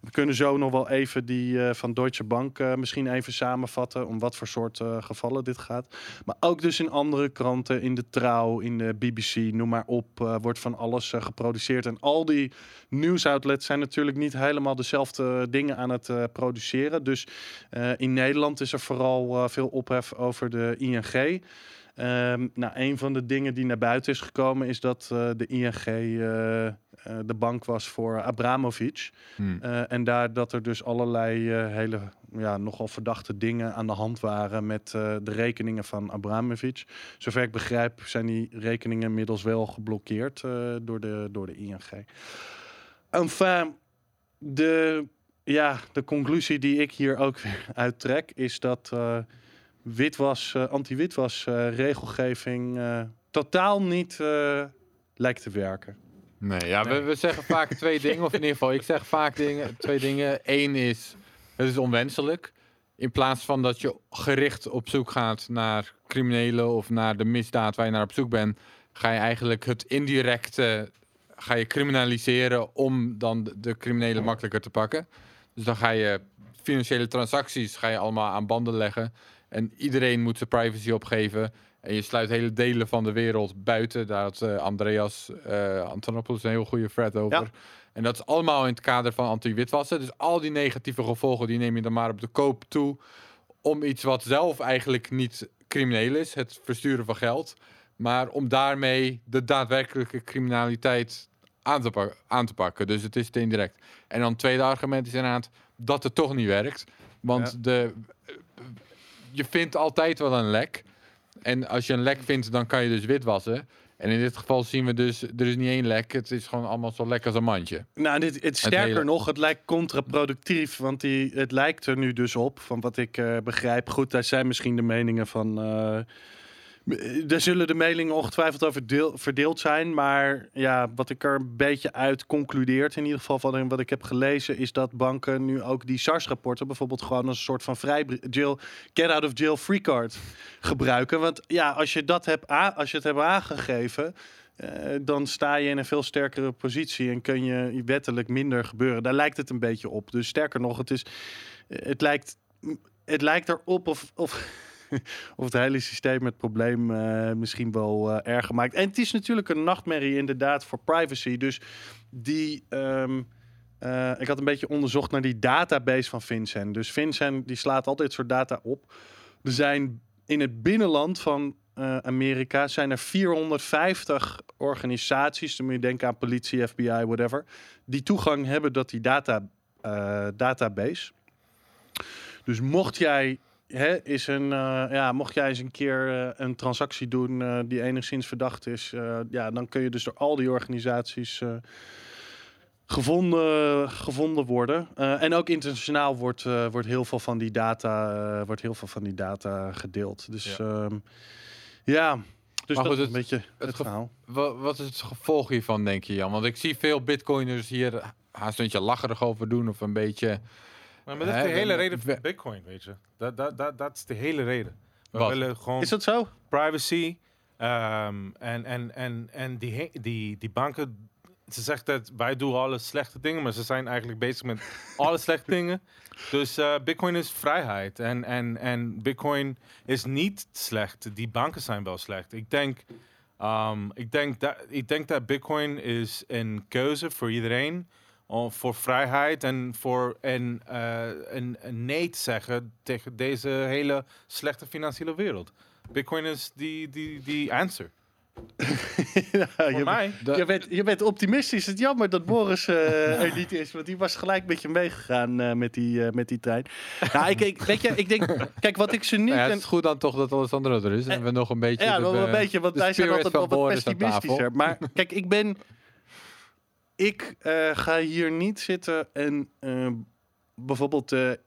We kunnen zo nog wel even die eh, van Deutsche Bank eh, misschien even samenvatten. Om wat voor soort eh, gevallen dit gaat. Maar ook dus in andere kranten, in de Trouw, in de BBC, noem maar op. wordt van alles geproduceerd. En al die nieuwsoutlets zijn natuurlijk niet helemaal dezelfde dingen aan het produceren. Dus in Nederland is er vooral veel ophef over de ING. Ehm, nou, een van de dingen die naar buiten is gekomen is dat eh, de ING eh, eh, de bank was voor Abramovic. Eh, en daar dat er dus allerlei hele, ja, nogal verdachte dingen aan de hand waren met de rekeningen van Abramovic. Zover ik begrijp zijn die rekeningen inmiddels wel geblokkeerd door, de, door de ING. Enfin, de, ja, de conclusie die ik hier ook weer uittrek is dat witwas, eh, anti-witwas eh, regelgeving eh, totaal niet eh, lijkt te werken. Nee, ja, We, we zeggen vaak twee dingen. Of in ieder geval, ik zeg vaak dingen, twee dingen. Eén is, het is onwenselijk. In plaats van dat je gericht op zoek gaat naar criminelen of naar de misdaad waar je naar op zoek bent, ga je eigenlijk het indirecte ga je criminaliseren om dan de, de criminelen makkelijker te pakken. Dus dan ga je financiële transacties ga je allemaal aan banden leggen. En iedereen moet zijn privacy opgeven. En je sluit hele delen van de wereld buiten. Daar had eh, Andreas eh Antonopoulos een heel goede thread over. Ja. En dat is allemaal in het kader van anti-witwassen. Dus al die negatieve gevolgen, die neem je dan maar op de koop toe. Om iets wat zelf eigenlijk niet crimineel is, het versturen van geld. Maar om daarmee de daadwerkelijke criminaliteit aan te, pak- aan te pakken. Dus het is te indirect. En dan het tweede argument is inderdaad dat het toch niet werkt. Want Ja. de, je vindt altijd wel een lek. En als je een lek vindt, dan kan je dus witwassen. En in dit geval zien we dus, er is niet één lek. Het is gewoon allemaal zo lek als een mandje. Nou, dit, het, sterker hele- nog, het lijkt contraproductief. Want die, het lijkt er nu dus op, van wat ik eh, begrijp. Goed, daar zijn misschien de meningen van. eh daar zullen de meningen ongetwijfeld over deel, verdeeld zijn. Maar ja, wat ik er een beetje uit concludeert, in ieder geval van wat ik heb gelezen, is dat banken nu ook die SARS-rapporten bijvoorbeeld gewoon als een soort van vrij jail, get out of jail free card gebruiken. Want ja, als je dat hebt, als je het hebt aangegeven. eh, dan sta je in een veel sterkere positie en kun je wettelijk minder gebeuren. Daar lijkt het een beetje op. Dus sterker nog, het, is, het, lijkt, het lijkt erop of, of, of het hele systeem het probleem eh, misschien wel eh, erger maakt. En het is natuurlijk een nachtmerrie inderdaad voor privacy. Dus die... ehm, eh, ik had een beetje onderzocht naar die database van Vincent. Dus Vincent die slaat altijd soort data op. Er zijn in het binnenland van Amerika zijn er 450 organisaties, dan moet je denken aan politie, FBI, whatever, die toegang hebben tot die data, database. Dus mocht jij hè, is een, eh, ja, mocht jij eens een keer eh, een transactie doen eh, die enigszins verdacht is, ja, dan kun je dus door al die organisaties gevonden, gevonden worden. En ook internationaal wordt, wordt heel veel van die data, wordt heel veel van die data gedeeld. Dus Ja. ja, ja dus Maar dat is een beetje het, gevo- verhaal. Wa- wat is het gevolg hiervan, denk je, Jan? Want ik zie veel bitcoiners hier haast een beetje lacherig over doen of een beetje... Maar, maar dat is de hele reden van Bitcoin, weet je. Dat, dat, dat, dat is de hele reden. We Wat? willen gewoon Is dat zo? privacy. ehm, en en, en, en die, die, die banken, ze zegt dat wij doen alle slechte dingen, maar ze zijn eigenlijk bezig met alle slechte dingen. Dus eh, Bitcoin is vrijheid. En, en, en Bitcoin is niet slecht. Die banken zijn wel slecht. Ik denk, ehm, ik denk, dat, ik denk dat Bitcoin is een keuze voor iedereen. Voor vrijheid en voor en, eh, een, een nee te zeggen tegen deze hele slechte financiële wereld. Bitcoin is die, die, die answer. Ja, Voor je, mij. De- je, bent, je bent optimistisch. Het is jammer dat Boris eh, er niet is. Want die was gelijk met je meegegaan eh, met, die, eh, met die trein. Nou, ik, ik, weet je, ik denk... Kijk, wat ik ze niet... Nou ja, het en- is goed dan toch dat Alessandro er is. En we nog een beetje... Ja, de- wel een beetje, want wij zijn altijd wel wat pessimistischer. Maar kijk, ik ben... Ik eh, ga hier niet zitten en eh, bijvoorbeeld de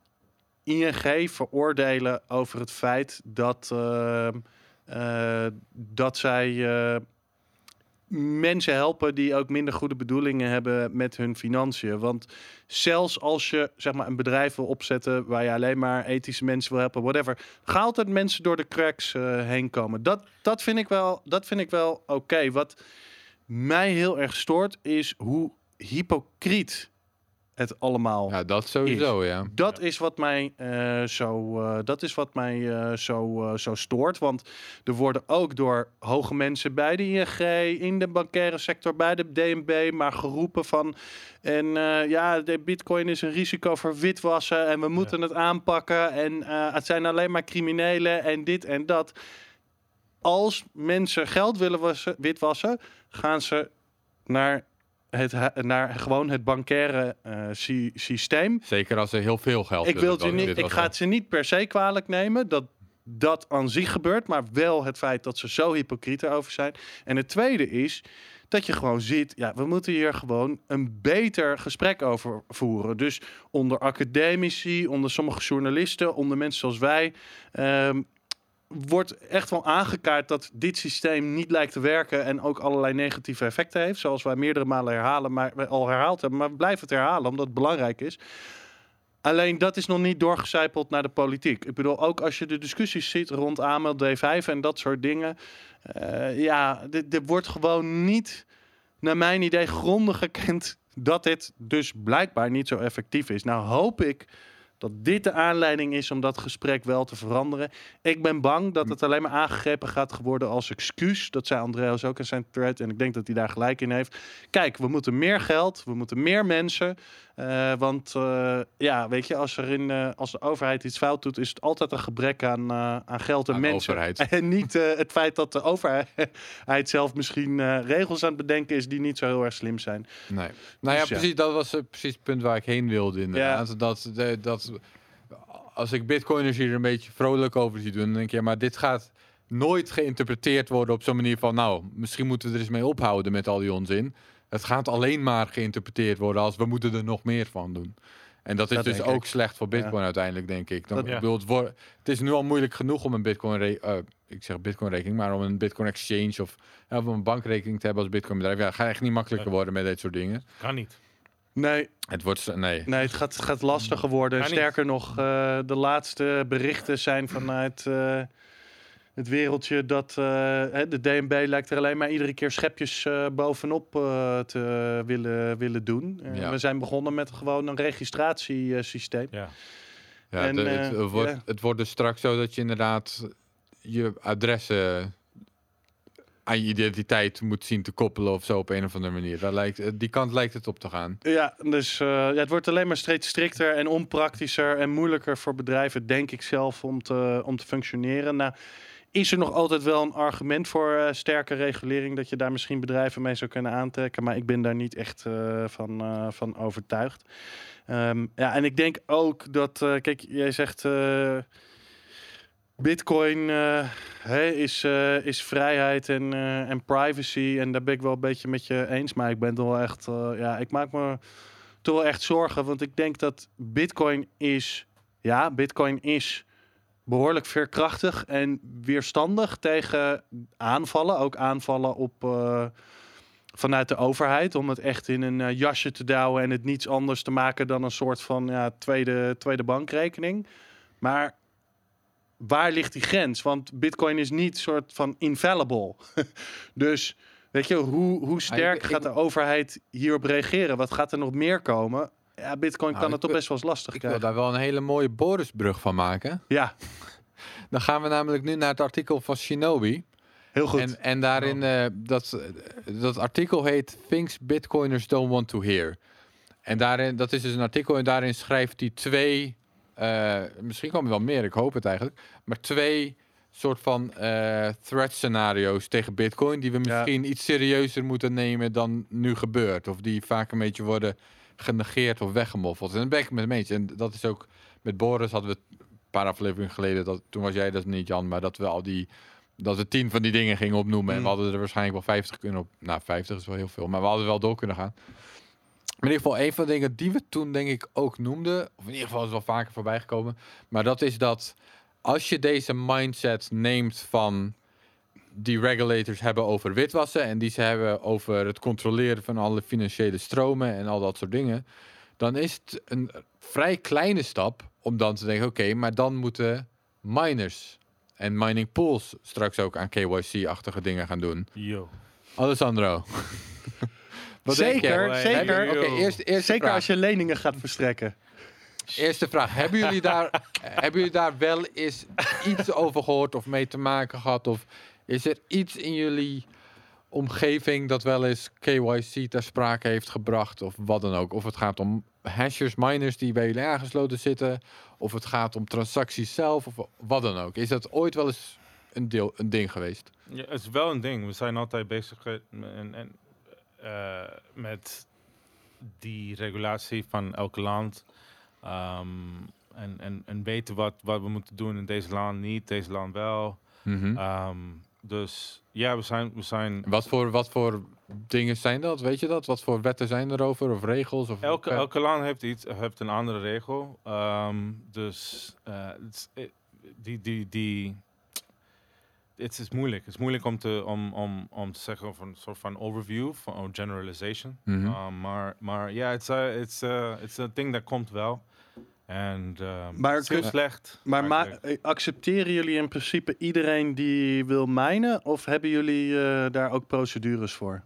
ING veroordelen over het feit dat, eh, eh, dat zij mensen helpen die ook minder goede bedoelingen hebben met hun financiën. Want zelfs als je zeg maar, een bedrijf wil opzetten waar je alleen maar ethische mensen wil helpen, whatever, ga altijd mensen door de cracks heen komen. Dat, dat vind ik wel, dat vind ik wel oké. Wat mij heel erg stoort is hoe hypocriet het allemaal Ja, dat sowieso, ja. dat is wat mij eh, zo, eh, dat is wat mij eh, zo, eh, zo stoort. Want er worden ook door hoge mensen bij de ING, in de bankaire sector, bij de DNB, maar geroepen van. En eh, ja, de Bitcoin is een risico voor witwassen en we moeten het aanpakken. En eh, het zijn alleen maar criminelen en dit en dat. Als mensen geld willen wassen, witwassen, gaan ze naar. Het, naar gewoon het bankaire eh, sy- systeem. Zeker als er heel veel geld Ik, wil dan niet, ik ga het ze niet per se kwalijk nemen dat dat aan zich gebeurt, maar wel het feit dat ze zo hypocriet erover zijn. En het tweede is dat je gewoon ziet, ja, we moeten hier gewoon een beter gesprek over voeren. Dus onder academici, onder sommige journalisten, onder mensen zoals wij. ehm, wordt echt wel aangekaart dat dit systeem niet lijkt te werken en ook allerlei negatieve effecten heeft, zoals wij meerdere malen herhalen, maar al herhaald hebben, maar blijven het herhalen omdat het belangrijk is. Alleen dat is nog niet doorgecijpeld naar de politiek. Ik bedoel, ook als je de discussies ziet rond AML D5 en dat soort dingen. eh, ja, er wordt gewoon niet, naar mijn idee, grondig gekend dat dit dus blijkbaar niet zo effectief is. Nou hoop ik dat dit de aanleiding is om dat gesprek wel te veranderen. Ik ben bang dat het alleen maar aangegrepen gaat worden als excuus. Dat zei Andreas ook in zijn thread en ik denk dat hij daar gelijk in heeft. Kijk, we moeten meer geld, we moeten meer mensen. Eh, want eh, ja, weet je, als, er in, eh, als de overheid iets fout doet, is het altijd een gebrek aan, aan geld en Aan mensen. overheid. En niet het feit dat de overheid zelf misschien regels aan het bedenken is die niet zo heel erg slim zijn. Nee. Nou ja, Dus ja. precies. Dat was precies het punt waar ik heen wilde inderdaad. Dat, dat, als ik bitcoiners hier een beetje vrolijk over zie doen, dan denk je, ja, maar dit gaat nooit geïnterpreteerd worden op zo'n manier van, nou, misschien moeten we er eens mee ophouden met al die onzin. Het gaat alleen maar geïnterpreteerd worden als we moeten er nog meer van doen. En dat is Dat dus ook ik. slecht voor Bitcoin uiteindelijk, denk ik. Dan, Dat- ik Ja. bedoel, het, wordt- het is nu al moeilijk genoeg om een Bitcoin, re- eh, ik zeg Bitcoin rekening, maar om een Bitcoin exchange of, ja, of een bankrekening te hebben als Bitcoin bedrijf. Ja, het gaat echt niet makkelijker worden met dit soort dingen. Kan niet. Nee, Het wordt, nee. Nee, het gaat, gaat lastiger worden. Kan niet. Sterker nog, eh, de laatste berichten zijn vanuit eh, het wereldje dat eh, hè, de DNB lijkt er alleen maar iedere keer schepjes eh, bovenop eh, te willen, willen doen. Ja. We zijn begonnen met gewoon een registratiesysteem. Ja. Ja, En, het, het wordt, het wordt dus straks zo dat je inderdaad je adressen aan je identiteit moet zien te koppelen of zo op een of andere manier. Daar lijkt, die kant lijkt het op te gaan. Ja, dus eh, ja, het wordt alleen maar steeds strikter en onpraktischer en moeilijker voor bedrijven, denk ik zelf, om te, om te functioneren. Nou, is er nog altijd wel een argument voor eh, sterke regulering dat je daar misschien bedrijven mee zou kunnen aantrekken, maar ik ben daar niet echt eh, van, eh, van overtuigd. Ehm, ja, en ik denk ook dat, kijk, jij zegt. Bitcoin is, is vrijheid en, en privacy. En daar ben ik wel een beetje met je eens. Maar ik ben toch wel echt. ja, ik maak me toch wel echt zorgen. Want ik denk dat Bitcoin is. Ja, Bitcoin is behoorlijk veerkrachtig en weerstandig tegen aanvallen. Ook aanvallen op. eh, vanuit de overheid. Om het echt in een eh, jasje te douwen. En het niets anders te maken dan een soort van ja, tweede, tweede bankrekening. Maar waar ligt die grens? Want Bitcoin is niet soort van infallible. dus weet je, hoe, hoe sterk ik- gaat de overheid hierop reageren? Wat gaat er nog meer komen? Ja, Bitcoin Nou, kan ik het toch wil- best wel eens lastig Ik wil krijgen. daar wel een hele mooie Borisbrug van maken. Ja, Dan gaan we namelijk nu naar het artikel van Shinobi. heel goed. En, en daarin, eh, dat, dat artikel heet Things Bitcoiners Don't Want to Hear. En daarin, dat is dus een artikel en daarin schrijft hij twee, eh, misschien komen er wel meer, ik hoop het eigenlijk, maar twee soort van eh threat scenario's tegen Bitcoin die we Ja. misschien iets serieuzer moeten nemen dan nu gebeurt. Of die vaak een beetje worden genegeerd of weggemoffeld. En dat ben ik met eens. En dat is ook met Boris hadden we een paar afleveringen geleden. Dat, toen was jij dat niet, Jan, maar dat we al die. Dat we tien van die dingen gingen opnoemen. En Mm. we hadden er waarschijnlijk wel 50 kunnen op. Nou, 50 is wel heel veel. Maar we hadden wel door kunnen gaan. Maar in ieder geval, een van de dingen die we toen denk ik ook noemden. Of in ieder geval is wel vaker voorbij gekomen. Maar dat is dat als je deze mindset neemt van die regulators hebben over witwassen en die ze hebben over het controleren van alle financiële stromen en al dat soort dingen, dan is het een vrij kleine stap om dan te denken: oké, maar dan moeten miners en mining pools straks ook aan KYC-achtige dingen gaan doen. Yo. Alessandro. Wat Zeker, zeker. Oké, eerst, eerst Zeker als je leningen gaat verstrekken. Eerste vraag. Hebben jullie, daar, hebben jullie daar wel eens iets over gehoord of mee te maken gehad? Of is er iets in jullie omgeving dat wel eens KYC ter sprake heeft gebracht? Of wat dan ook? Of het gaat om hashers, miners die bij jullie aangesloten zitten? Of het gaat om transacties zelf? Of wat dan ook? Is dat ooit wel eens een, deel, een ding geweest? Ja, het is wel een ding. We zijn altijd bezig en, en, eh, met die regulatie van elk land. Ehm, en, en, en weten wat, wat we moeten doen in deze land niet, deze land wel. Ehm, dus ja, we zijn, we zijn Wat, voor, wat voor dingen zijn dat? Weet je dat? Wat voor wetten zijn erover? Of regels? Of Elke, elke land heeft iets, heeft een andere regel. Ehm, dus eh, het is- eh, die, die, die, het is moeilijk. Het is moeilijk om te, om, om, om te zeggen of een soort van overview, van of generalization. Mhm. Um, maar, maar ja, het is it's, it's een ding dat komt wel. En um, Maar het is heel kun- slecht. Maar eh, accepteren jullie in principe iedereen die wil mijnen? Of hebben jullie eh, daar ook procedures voor?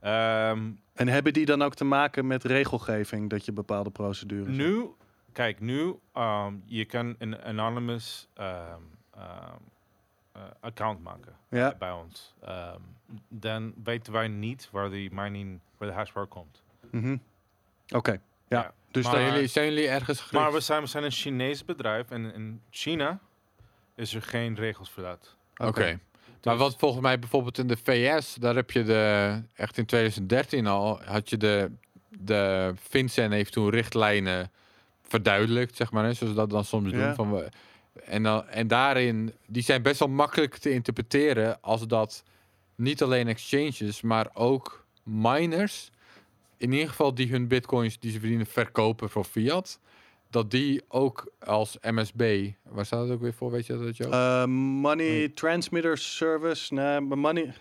Ehm, En hebben die dan ook te maken met regelgeving, dat je bepaalde procedures hebt? Nu, kijk, nu, um, je kan een anonymous um, uh, account maken Ja. bij ons. Dan weten wij niet waar die mining, waar de hashware komt. Mhm. Oké, ja. Ja. Dus Maar- jullie, zijn jullie ergens Maar we zijn, we zijn een Chinees bedrijf en in China is er geen regels voor dat. Oké. Maar wat volgens mij bijvoorbeeld in de VS, daar heb je de, echt in 2013 al, had je de, de FinCEN heeft toen richtlijnen verduidelijkt, zeg maar, hè, zoals we dat dan soms doen. Ja. Van we, en, dan, en daarin, die zijn best wel makkelijk te interpreteren als dat niet alleen exchanges, maar ook miners, in ieder geval die hun bitcoins die ze verdienen verkopen voor fiat, dat die ook als MSB, waar staat het ook weer voor, weet je dat, Joe? Eh, money Transmitter Service, nee, money...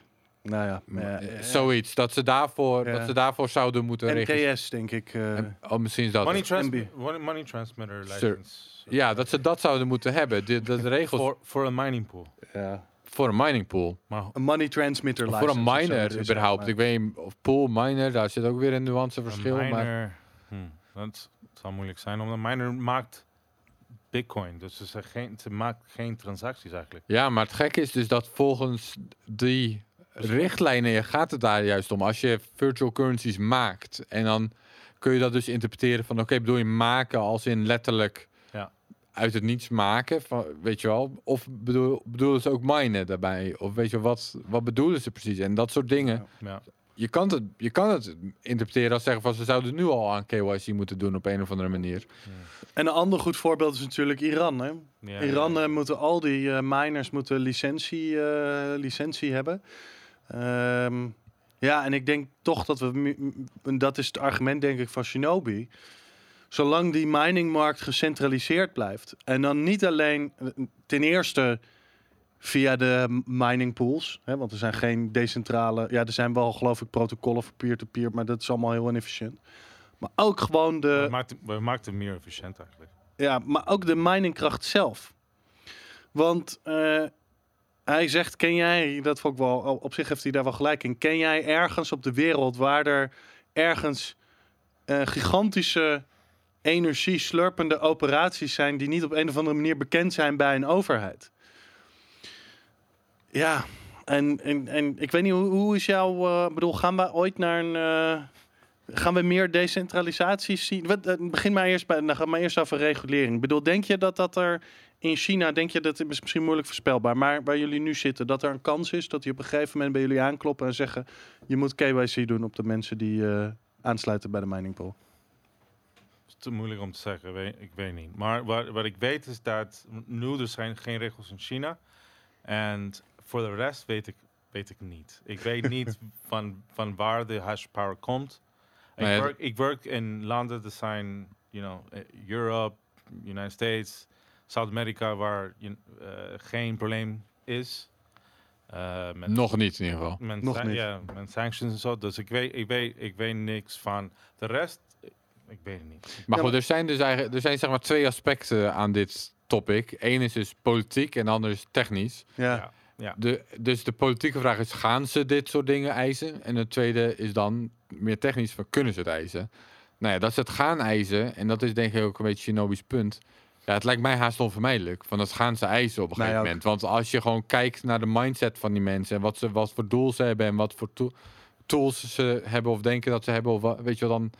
Nou ja, Maar, eh, eh, Zoiets, dat ze daarvoor, Ja. dat ze daarvoor zouden moeten registreren. NTS denk ik. eh, En- Oh, misschien is dat. Money, trans money, transmitter Sir. license. Ja, dat ze dat zouden moeten hebben. De, de, de regels voor een mining pool. ja. Een mining pool. Maar Een money transmitter license. voor een miner überhaupt. maar- Ik weet niet, of pool, miner, daar zit ook weer een nuanceverschil. Een Maar miner, hmm, dat zal moeilijk zijn, omdat een miner maakt bitcoin. Dus ze, geen, ze maakt geen transacties eigenlijk. ja, maar het gekke is dus dat volgens die richtlijnen gaat het daar juist om. Als je virtual currencies maakt en dan kun je dat dus interpreteren van oké, bedoel je maken als in letterlijk. Uit het niets maken, van, weet je wel? Of bedoel, bedoelen ze ook minen daarbij? Of weet je wat, wat bedoelen ze precies? En dat soort dingen. Ja. je kan het, je kan het interpreteren als zeggen van ze zouden nu al aan KYC moeten doen op een of andere manier. En een ander goed voorbeeld is natuurlijk Iran. Hè? Ja, Iran ja. eh, moeten al die eh, miners moeten licentie, eh, licentie hebben. Ehm, ja, en ik denk toch dat we, dat is het argument denk ik van Shinobi. Zolang die miningmarkt gecentraliseerd blijft. En dan niet alleen ten eerste via de mining pools. Hè, want er zijn geen decentrale. Ja, er zijn wel geloof ik protocollen voor peer-to-peer. Maar dat is allemaal heel inefficiënt. Maar ook gewoon de. We maakt, we maakt het meer efficiënt eigenlijk. Ja, maar ook de miningkracht zelf. Want eh, hij zegt, ken jij, dat vond ik wel, op zich heeft hij daar wel gelijk in. Ken jij ergens op de wereld waar er ergens eh, gigantische energie slurpende operaties zijn die niet op een of andere manier bekend zijn bij een overheid? Ja, en, en, en ik weet niet, hoe, hoe is jouw, eh, bedoel, gaan we ooit naar een, eh, Gaan we meer decentralisatie zien? Wat, eh, begin maar eerst bij, nou, ga maar eerst over regulering. Ik bedoel, denk je dat dat er in China, denk je dat het is misschien moeilijk voorspelbaar, maar waar jullie nu zitten, dat er een kans is dat die op een gegeven moment bij jullie aankloppen en zeggen: je moet KYC doen op de mensen die aansluiten bij de mining pool? Te moeilijk om te zeggen, weet, ik weet niet. Maar wat, wat ik weet is dat nu er zijn geen regels in China. En voor de rest weet ik, weet ik niet. Ik weet niet van, van waar de hash power komt. Ik, Nee, werk, ik werk in landen dat zijn, you know, eh, Europe, United States, Zuid-Amerika, waar je, eh, geen probleem is. Eh, met Nog niet in ieder geval. met, Nog niet. Ja, met sanctions en zo. Dus ik weet, ik, weet, ik weet niks van. De rest, ik, weet het niet. Maar Ja, goed, er zijn dus eigenlijk, er zijn zeg maar twee aspecten aan dit topic. Eén is dus politiek en de ander is technisch. Ja. Ja. De, dus de politieke vraag is, gaan ze dit soort dingen eisen? En het tweede is dan meer technisch, van, kunnen ze het eisen? Nou ja, dat ze het gaan eisen, en dat is denk ik ook een beetje Shinobi's punt. Ja, het lijkt mij haast onvermijdelijk. Van dat gaan ze eisen op een Mij gegeven moment. Want als je gewoon kijkt naar de mindset van die mensen en wat, ze, wat voor doel ze hebben en wat voor tool- tools ze hebben of denken dat ze hebben, of wat, weet je wel, dan,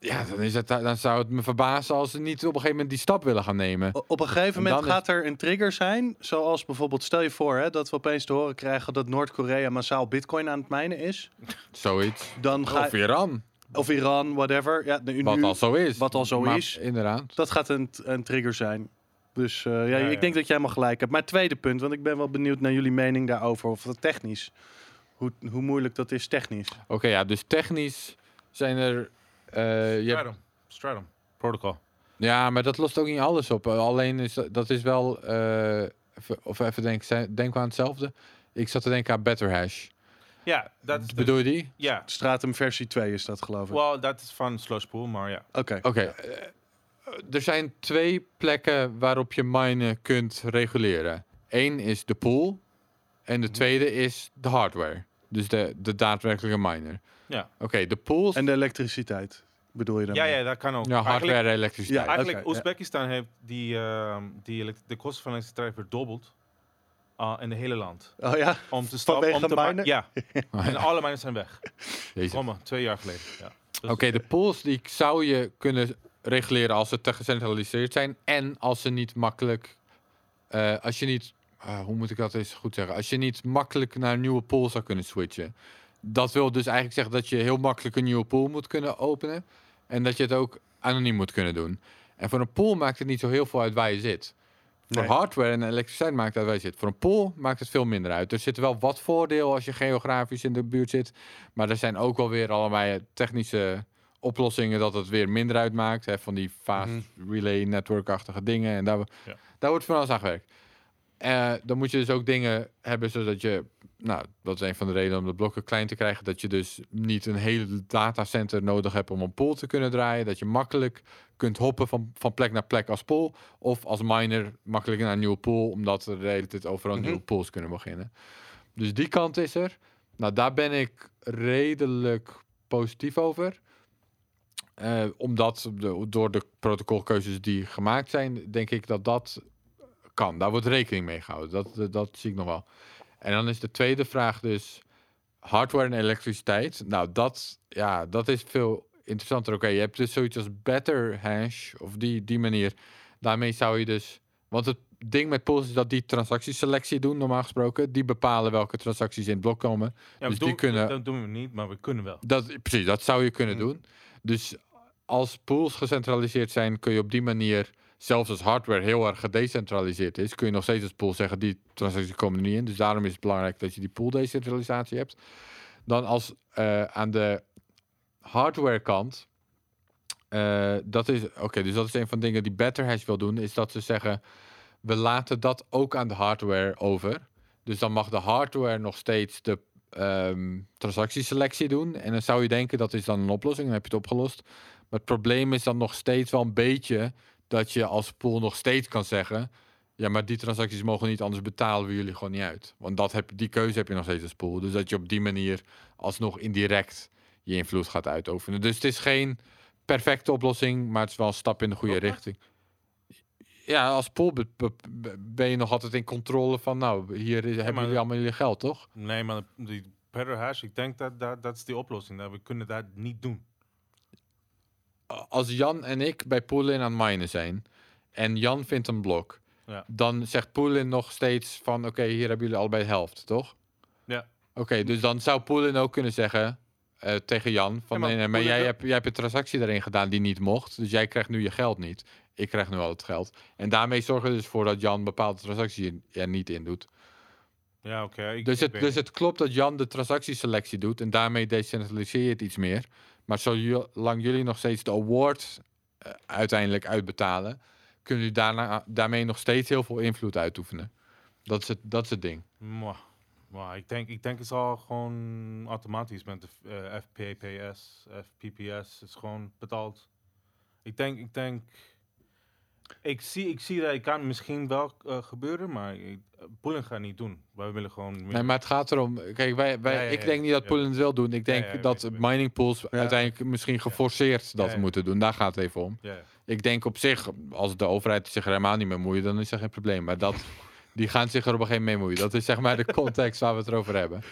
ja, dan, is het, dan zou het me verbazen als ze niet op een gegeven moment die stap willen gaan nemen. Op een gegeven En moment gaat er een trigger zijn, zoals bijvoorbeeld, stel je voor hè, dat we opeens te horen krijgen dat Noord-Korea massaal bitcoin aan het mijnen is. Zoiets. Dan ga, Of Iran, of Iran, whatever. Ja, nu, wat al zo is. wat al zo Maar is. Inderdaad. Dat gaat een, een trigger zijn. Dus eh, ja, Ja, ik ja. denk dat jij helemaal gelijk hebt. Maar tweede punt, want ik ben wel benieuwd naar jullie mening daarover. Of dat technisch. Hoe, hoe moeilijk dat is technisch. Oké, ja, dus technisch zijn er. Eh, je Stratum. Stratum. Protocol. ja, maar dat lost ook niet alles op. Eh, Alleen is dat, dat is wel. eh, even, of even denken we aan hetzelfde? Ik zat te denken aan Better Hash. Ja, dat is Bedoel je die? Ja, Stratum versie 2 is dat geloof ik. well, dat is van Slushpool, maar ja. Oké. Oké. er zijn twee plekken waarop je minen kunt reguleren. Eén is de pool. En de Mhm. tweede is de hardware. Dus de, de daadwerkelijke miner. Ja. Oké, de pools. En de elektriciteit bedoel je dan? Ja, ja, dat kan ook. ja, Eigenlijk- hardware, elektriciteit. Ja, Eigenlijk, ja. Oezbekistan heeft die, ehm, die de kosten van elektriciteit verdubbeld uh, in het hele land. Oh ja? Om te stoppen. Om te minen? Ja, Oh, en alle mijnen zijn weg. Jezus. Kom maar, twee jaar geleden. Ja. Dus- Oké, de pools die zou je kunnen reguleren als ze te gecentraliseerd zijn en als ze niet makkelijk, eh, als je niet, ah, hoe moet ik dat eens goed zeggen, als je niet makkelijk naar een nieuwe pool zou kunnen switchen. Dat wil dus eigenlijk zeggen dat je heel makkelijk een nieuwe pool moet kunnen openen en dat je het ook anoniem moet kunnen doen. En voor een pool maakt het niet zo heel veel uit waar je zit. Voor Nee. hardware en elektriciteit maakt het uit waar je zit. Voor een pool maakt het veel minder uit. Er zit wel wat voordeel als je geografisch in de buurt zit. Maar er zijn ook wel weer allerlei technische oplossingen dat het weer minder uitmaakt. Hè, van die fast relay network-achtige dingen. En daar, Ja. daar wordt van alles aan gewerkt. Eh, dan moet je dus ook dingen hebben zodat je... Nou, dat is een van de redenen om de blokken klein te krijgen. Dat je dus niet een hele datacenter nodig hebt om een pool te kunnen draaien. Dat je makkelijk kunt hoppen van, van plek naar plek als pool. Of als miner makkelijk naar een nieuwe pool. Omdat er de hele tijd overal Mhm. nieuwe pools kunnen beginnen. Dus die kant is er. Nou, daar ben ik redelijk positief over. Eh, omdat de, door de protocolkeuzes die gemaakt zijn, denk ik dat dat kan. Daar wordt rekening mee gehouden. Dat, dat, dat zie ik nog wel. En dan is de tweede vraag dus hardware en elektriciteit. Nou, dat, ja, dat is veel interessanter. Oké, je hebt dus zoiets als better hash of die, die manier. Daarmee zou je dus... Want het ding met pools is dat die transactieselectie doen, normaal gesproken. Die bepalen welke transacties in het blok komen. Ja, dus die kunnen- Dat doen we niet, maar we kunnen wel. Dat, precies, dat zou je kunnen Mm. doen. Dus als pools gecentraliseerd zijn, kun je op die manier, zelfs als hardware heel erg gedecentraliseerd is, kun je nog steeds als pool zeggen, die transacties komen er niet in. Dus daarom is het belangrijk dat je die pool decentralisatie hebt. Dan als eh, aan de hardware kant, eh, dat is, oké, dus dat is een van de dingen die Better Hash wil doen, is dat ze zeggen, we laten dat ook aan de hardware over. Dus dan mag de hardware nog steeds de ehm, transactieselectie doen. En dan zou je denken dat is dan een oplossing, dan heb je het opgelost. Maar het probleem is dan nog steeds wel een beetje dat je als pool nog steeds kan zeggen. Ja, maar die transacties mogen niet, anders betalen we jullie gewoon niet uit. Want dat heb, die keuze heb je nog steeds als pool. Dus dat je op die manier alsnog indirect je invloed gaat uitoefenen. Dus het is geen perfecte oplossing, maar het is wel een stap in de goede Klopt richting. Ja, als pool be- be- be- ben je nog altijd in controle van, nou, hier is, hebben jullie allemaal jullie geld, toch? Nee, maar die better hash, ik denk dat dat, dat is die oplossing. Dat we kunnen dat niet doen. Als Jan en ik bij Poolin aan het minen zijn en Jan vindt een blok, Ja. dan zegt Poolin nog steeds van oké, hier hebben jullie allebei de helft, toch? Ja. Oké, dus dan zou Poolin ook kunnen zeggen eh, tegen Jan van Ja, maar nee, nee, maar Poelin jij hebt, jij hebt een transactie erin gedaan die niet mocht, dus jij krijgt nu je geld niet. Ik krijg nu al het geld. En daarmee zorgen we dus voor dat Jan bepaalde transacties er niet in doet. Ja, oké. Dus ik het, dus het klopt dat Jan de transactieselectie doet en daarmee decentraliseer je het iets meer. Maar zolang jullie nog steeds de award eh, uiteindelijk uitbetalen, kunnen jullie daarna, daarmee nog steeds heel veel invloed uitoefenen. Dat is het, dat is het ding. Mwah, ik, denk, ik denk het is al gewoon automatisch met de eh, FPPS, FPPS is gewoon betaald. Ik denk, ik denk, ik zie, ik zie dat ik kan misschien wel eh, gebeuren, maar eh, Poelen gaat niet doen. Wij willen gewoon. Nee, maar het gaat erom. Kijk, wij, wij, Ja, ja, ik denk niet dat. Poelen het wil doen. Ik denk dat weet- mining pools uiteindelijk misschien geforceerd dat moeten doen. Daar gaat het even om. Ik denk op zich, als de overheid zich er helemaal niet mee moeit, dan is er geen probleem. Maar dat, die gaan zich er op een gegeven moment mee moeien. Dat is zeg maar de context waar we het over hebben.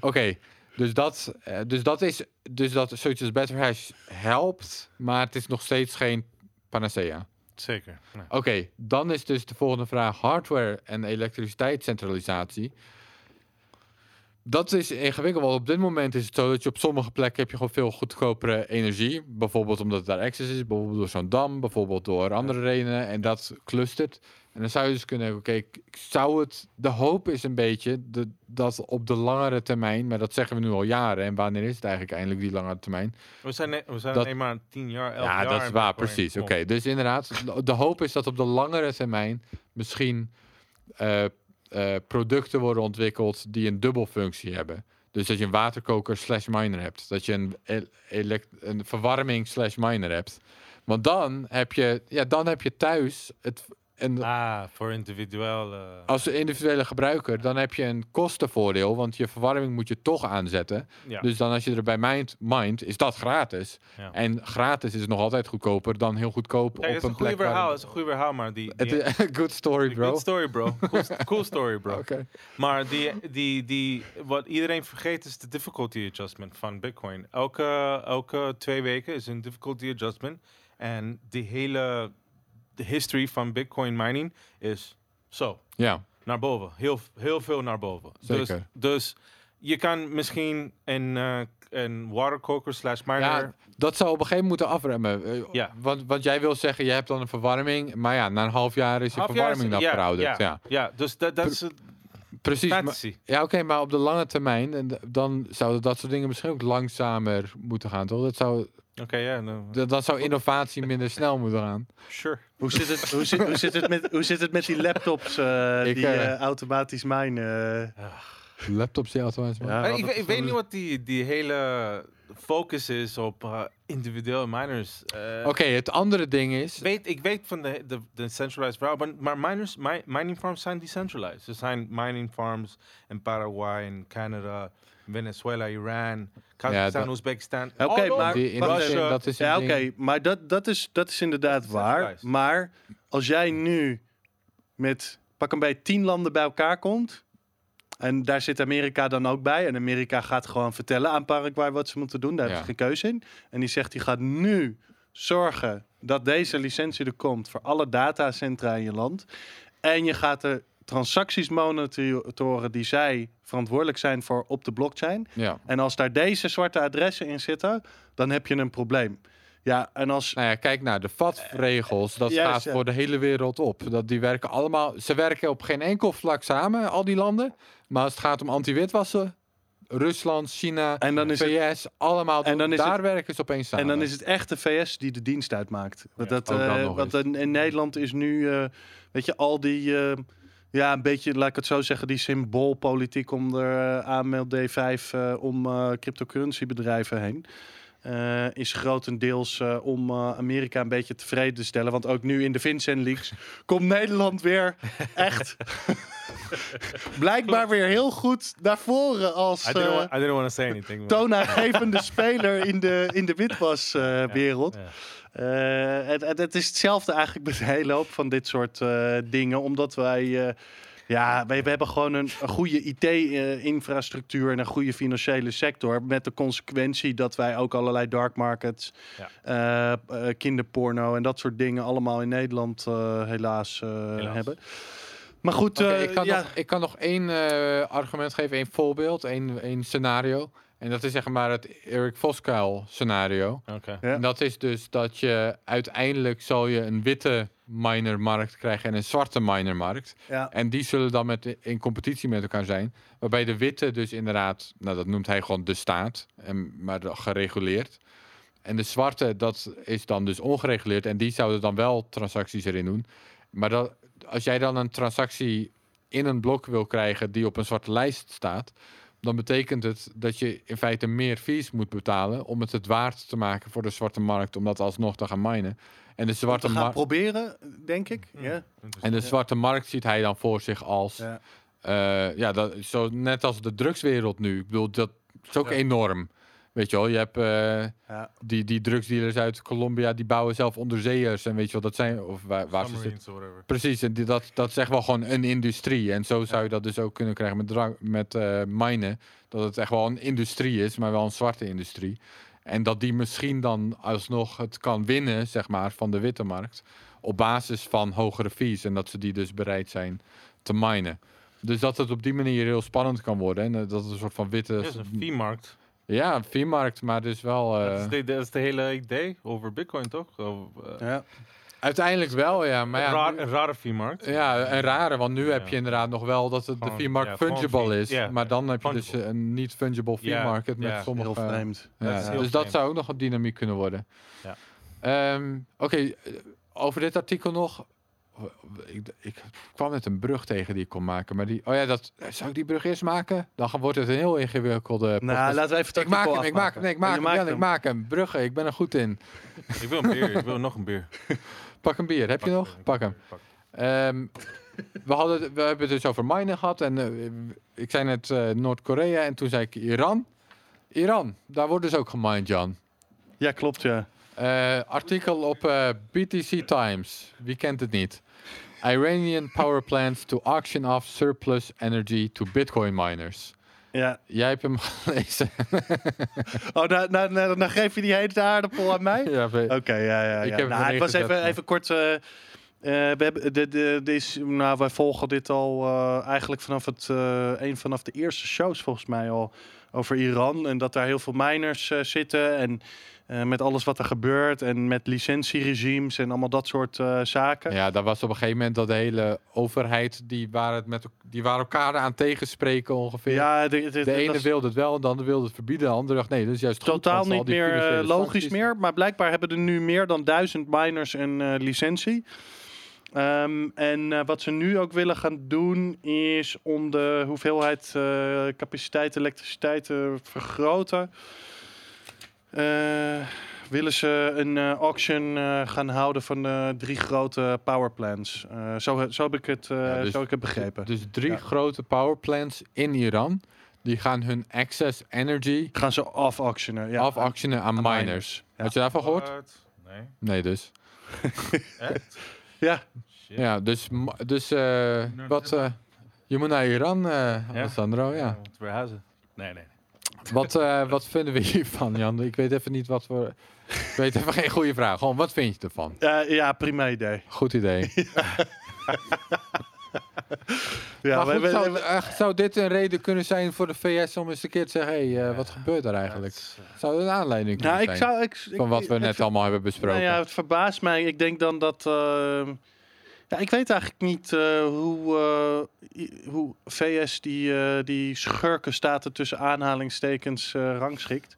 Oké, dus, dat, eh, dus dat is, dus dat zoiets als Better Hash helpt, maar het is nog steeds geen panacea. Zeker. Nee. Oké, dan is dus de volgende vraag hardware en elektriciteitscentralisatie. Dat is ingewikkeld, want op dit moment is het zo dat je op sommige plekken heb je gewoon veel goedkopere energie. Bijvoorbeeld omdat daar access is, bijvoorbeeld door zo'n dam, bijvoorbeeld door andere redenen. En dat clustert. En dan zou je dus kunnen, oké, ik zou het, de hoop is een beetje de, dat op de langere termijn, maar dat zeggen we nu al jaren. En wanneer is het eigenlijk eindelijk die langere termijn? We zijn, ne- we zijn Dat- alleen maar tien jaar, elf Ja, jaar. dat is waar, precies. Oké, dus inderdaad, de- hoop is dat op de langere termijn misschien eh, eh, producten worden ontwikkeld die een dubbelfunctie hebben. Dus dat je een waterkoker slash miner hebt. Dat je een verwarming slash miner hebt. Want dan heb je, ja, dan heb je thuis het, een, Ah, voor individueel. eh, als individuele gebruiker, dan heb je een kostenvoordeel. Want je verwarming moet je toch aanzetten. ja. Dus dan als je erbij mind, mind is dat gratis. Ja. En gratis is nog altijd goedkoper dan heel goedkoop Kijk, op is een een goede plek waar- verhaal. Het is een goede verhaal, maar die. Die good story, bro. Good story, bro. Cool, cool story, bro. Oké. Maar die, die, die, wat iedereen vergeet is de difficulty adjustment van Bitcoin. Elke, elke twee weken is een difficulty adjustment. En de hele de history van Bitcoin mining is zo, Ja, naar boven. Heel, heel veel naar boven. Dus, Zeker. dus je kan misschien een, eh een waterkoker slash miner... ja, dat zou op een gegeven moment moeten afremmen. Eh, Ja. Want, want jij wil zeggen, je hebt dan een verwarming. Maar ja, na een half jaar is je Half verwarming dan verouderd. Ja, Ja, ja, dus dat, dat is precies. maar- ja, oké, maar op de lange termijn, en dan zouden dat soort dingen misschien ook langzamer moeten gaan, toch? Dat zou, Oké, ja. dan zou innovatie minder snel moeten gaan. sure. Hoe zit het, hoe zit, hoe zit het, met, hoe zit het met die laptops eh, Ik, die eh, eh, automatisch minen? eh? Laptops die automatisch Ja. Maar wat ik, ik weet niet wat die, die hele focus is op uh, individuele miners. Eh, Oké, het andere ding is... ik, weet, ik weet van de, de, de centralized verhaal, maar, maar miners, mi- mining farms zijn decentralized. Er zijn mining farms in Paraguay, in Canada, Venezuela, Iran, Kazachstan, dat- Uzbekistan. Oké, maar- Die even. dat is Ja, oké, maar dat, dat, is, dat is inderdaad waar. Maar als jij nu met pak een bij tien landen bij elkaar komt. En daar zit Amerika dan ook bij. En Amerika gaat gewoon vertellen aan Paraguay wat ze moeten doen. Daar Ja. heeft ze geen keuze in. En die zegt, die gaat nu zorgen dat deze licentie er komt voor alle datacentra in je land. En je gaat de transacties monitoren die zij verantwoordelijk zijn voor op de blockchain. Ja. En als daar deze zwarte adressen in zitten, dan heb je een probleem. Ja, en als Nou ja, kijk naar de VAT-regels. Dat Juist, gaat ja. voor de hele wereld op. Dat die werken allemaal. Ze werken op geen enkel vlak samen, al die landen. Maar als het gaat om anti-witwassen, Rusland, China, En dan is het- VS, allemaal. en dan is daar het- werken ze opeens samen. En dan is het echt de VS die de dienst uitmaakt. Want, dat, ook dan eh, nog want eens. in, in Nederland is nu, eh, weet je, al die, eh, ja, een beetje, laat ik het zo zeggen, die symboolpolitiek om de uh, AML D5 eh, om eh cryptocurrency bedrijven heen. eh, is grotendeels eh, om eh, Amerika een beetje tevreden te stellen. Want ook nu in de Vincent Leaks komt Nederland weer echt blijkbaar weer heel goed naar voren als I didn't, eh, I didn't want to say anything. toonaangevende speler in de, in de witwaswereld. Eh, het, het, het is hetzelfde eigenlijk met een hele hoop van dit soort eh, dingen. Omdat wij... eh, Ja, we, we hebben gewoon een, een goede IT-infrastructuur en een goede financiële sector. Met de consequentie dat wij ook allerlei dark markets, Ja. eh, eh, kinderporno en dat soort dingen allemaal in Nederland eh, helaas, eh, Helaas. hebben. Maar goed, eh, ik, kan ja, nog, ik kan nog één eh, argument geven, één voorbeeld, één, één scenario. En dat is zeg maar het Erik Voskuil scenario. Oké. Ja. En dat is dus dat je uiteindelijk zal je een witte minermarkt krijgen en een zwarte minermarkt. ja, En die zullen dan met, in competitie met elkaar zijn. Waarbij de witte dus inderdaad, nou dat noemt hij gewoon de staat, en, maar gereguleerd. En de zwarte, dat is dan dus ongereguleerd. En die zouden dan wel transacties erin doen. Maar dat, als jij dan een transactie in een blok wil krijgen die op een zwarte lijst staat, dan betekent het dat je in feite meer fees moet betalen om het het waard te maken voor de zwarte markt, om dat alsnog te gaan minen. En de zwarte markt. proberen, denk ik. Ja. En de zwarte markt ziet hij dan voor zich als. Ja. eh, ja, dat, zo net als de drugswereld nu. Ik bedoel, dat is ook Ja. enorm. Weet je wel, je hebt eh, Ja. die, die drugsdealers uit Colombia, die bouwen zelf onderzeeërs. En weet je wel, dat zijn. Of waar, waar ze zitten. Precies, en die, dat, dat is echt wel gewoon een industrie. En zo zou je dat dus ook kunnen krijgen met, met eh minen. Dat het echt wel een industrie is, maar wel een zwarte industrie. En dat die misschien dan alsnog het kan winnen, zeg maar, van de witte markt. Op basis van hogere fees. En dat ze die dus bereid zijn te minen. Dus dat het op die manier heel spannend kan worden. En eh, dat het een soort van witte... Ja, het is een fee-markt. Ja, een fee-markt, maar dus wel... eh, dat, is de, dat is de hele idee over Bitcoin, toch? Of, eh, Ja. uiteindelijk wel, ja. Maar ja, een, raar, nu- een rare fee-markt. Ja, een rare, want nu heb Ja. je inderdaad nog wel dat het de Gewoon- ja, gewoon fungible is. ja, maar dan heb je dus fungible. een niet fungible fee Ja, market met ja, sommige... Heel vreemd. ja, Dat is heel dus dat vreemd. zou ook nog een dynamiek kunnen worden. Ja. Ehm, Oké, eh, over dit artikel nog. Ik, ik kwam net een brug tegen die ik kon maken, maar die... Oh ja, dat, zou ik die brug eerst maken? Dan wordt het een heel ingewikkelde Nou, podcast. laten we even ik maak hem, ik maak hem, nee, ik Oh, maak hem, ik maak hem. Bruggen, ik ben er goed in. Ik wil een bier, ik wil nog een bier. Pak een bier, heb je nog? Pak hem. Ehm, we, hadden, we hebben het dus over minen gehad. En eh, ik zei net eh, Noord-Korea en toen zei ik Iran. Iran, daar wordt dus ook gemined, Jan. Ja, klopt, ja. Eh, artikel op eh, BTC Times. Wie kent het niet? Iranian power plants to auction off surplus energy to Bitcoin miners. ja. Jij hebt hem gelezen. Oh, nou, nou, nou, dan geef je die hele aardappel aan mij? ja, Oké, ja, ja. Ik ja. heb Nou, het was even, even kort. eh, eh, we hebben de, de, de is, nou, wij volgen dit al eh, eigenlijk vanaf het eh, een vanaf de eerste shows volgens mij al over Iran en dat daar heel veel miners zitten en eh, met alles wat er gebeurt en met licentieregimes en allemaal dat soort eh, zaken. Ja, daar was op een gegeven moment dat de hele overheid, die waren, het met, die waren elkaar aan tegenspreken ongeveer. Ja, de, de, de de- ene wilde het wel, de andere wilde het verbieden. De andere dacht nee, dat is juist totaal niet meer eh, logisch sancties- meer, maar blijkbaar hebben er nu meer dan duizend miners een licentie. Ehm, en wat ze nu ook willen gaan doen is om de hoeveelheid capaciteit elektriciteit te vergroten. Eh, willen ze een eh, auction eh, gaan houden van de drie grote powerplants. Eh zo, zo heb ik het, eh, Ja, dus- zo heb ik het begrepen. Dus drie Ja. grote powerplants in Iran, die gaan hun excess energy Gaan ze off-auctionen. Ja. afactionen aan Aan miners. miners, ja. Had je daarvan gehoord? Nee. Nee, dus. Echt? Ja, Shit. Ja, dus, dus eh, wat... eh, je moet naar Iran, eh Alessandro, ja. Ja. Nee, nee. Wat, eh, wat vinden we hiervan, Jan? Ik weet even niet wat voor... Ik weet even geen goede vraag. Gewoon, wat vind je ervan? Eh, ja prima idee. Goed idee. Ja, maar goed, we- zou, we- echt, zou dit een reden kunnen zijn voor de VS om eens een keer te zeggen... Hé, hey, eh, wat gebeurt er eigenlijk? Zou dat een aanleiding kunnen Nou, ik zijn? zou. Ik, van wat ik- we net allemaal hebben besproken. Nou ja, het verbaast mij. Ik denk dan dat. eh, ja, ik weet eigenlijk niet eh, hoe, eh, hoe VS die, eh, die schurkenstaten tussen aanhalingstekens rangschikt.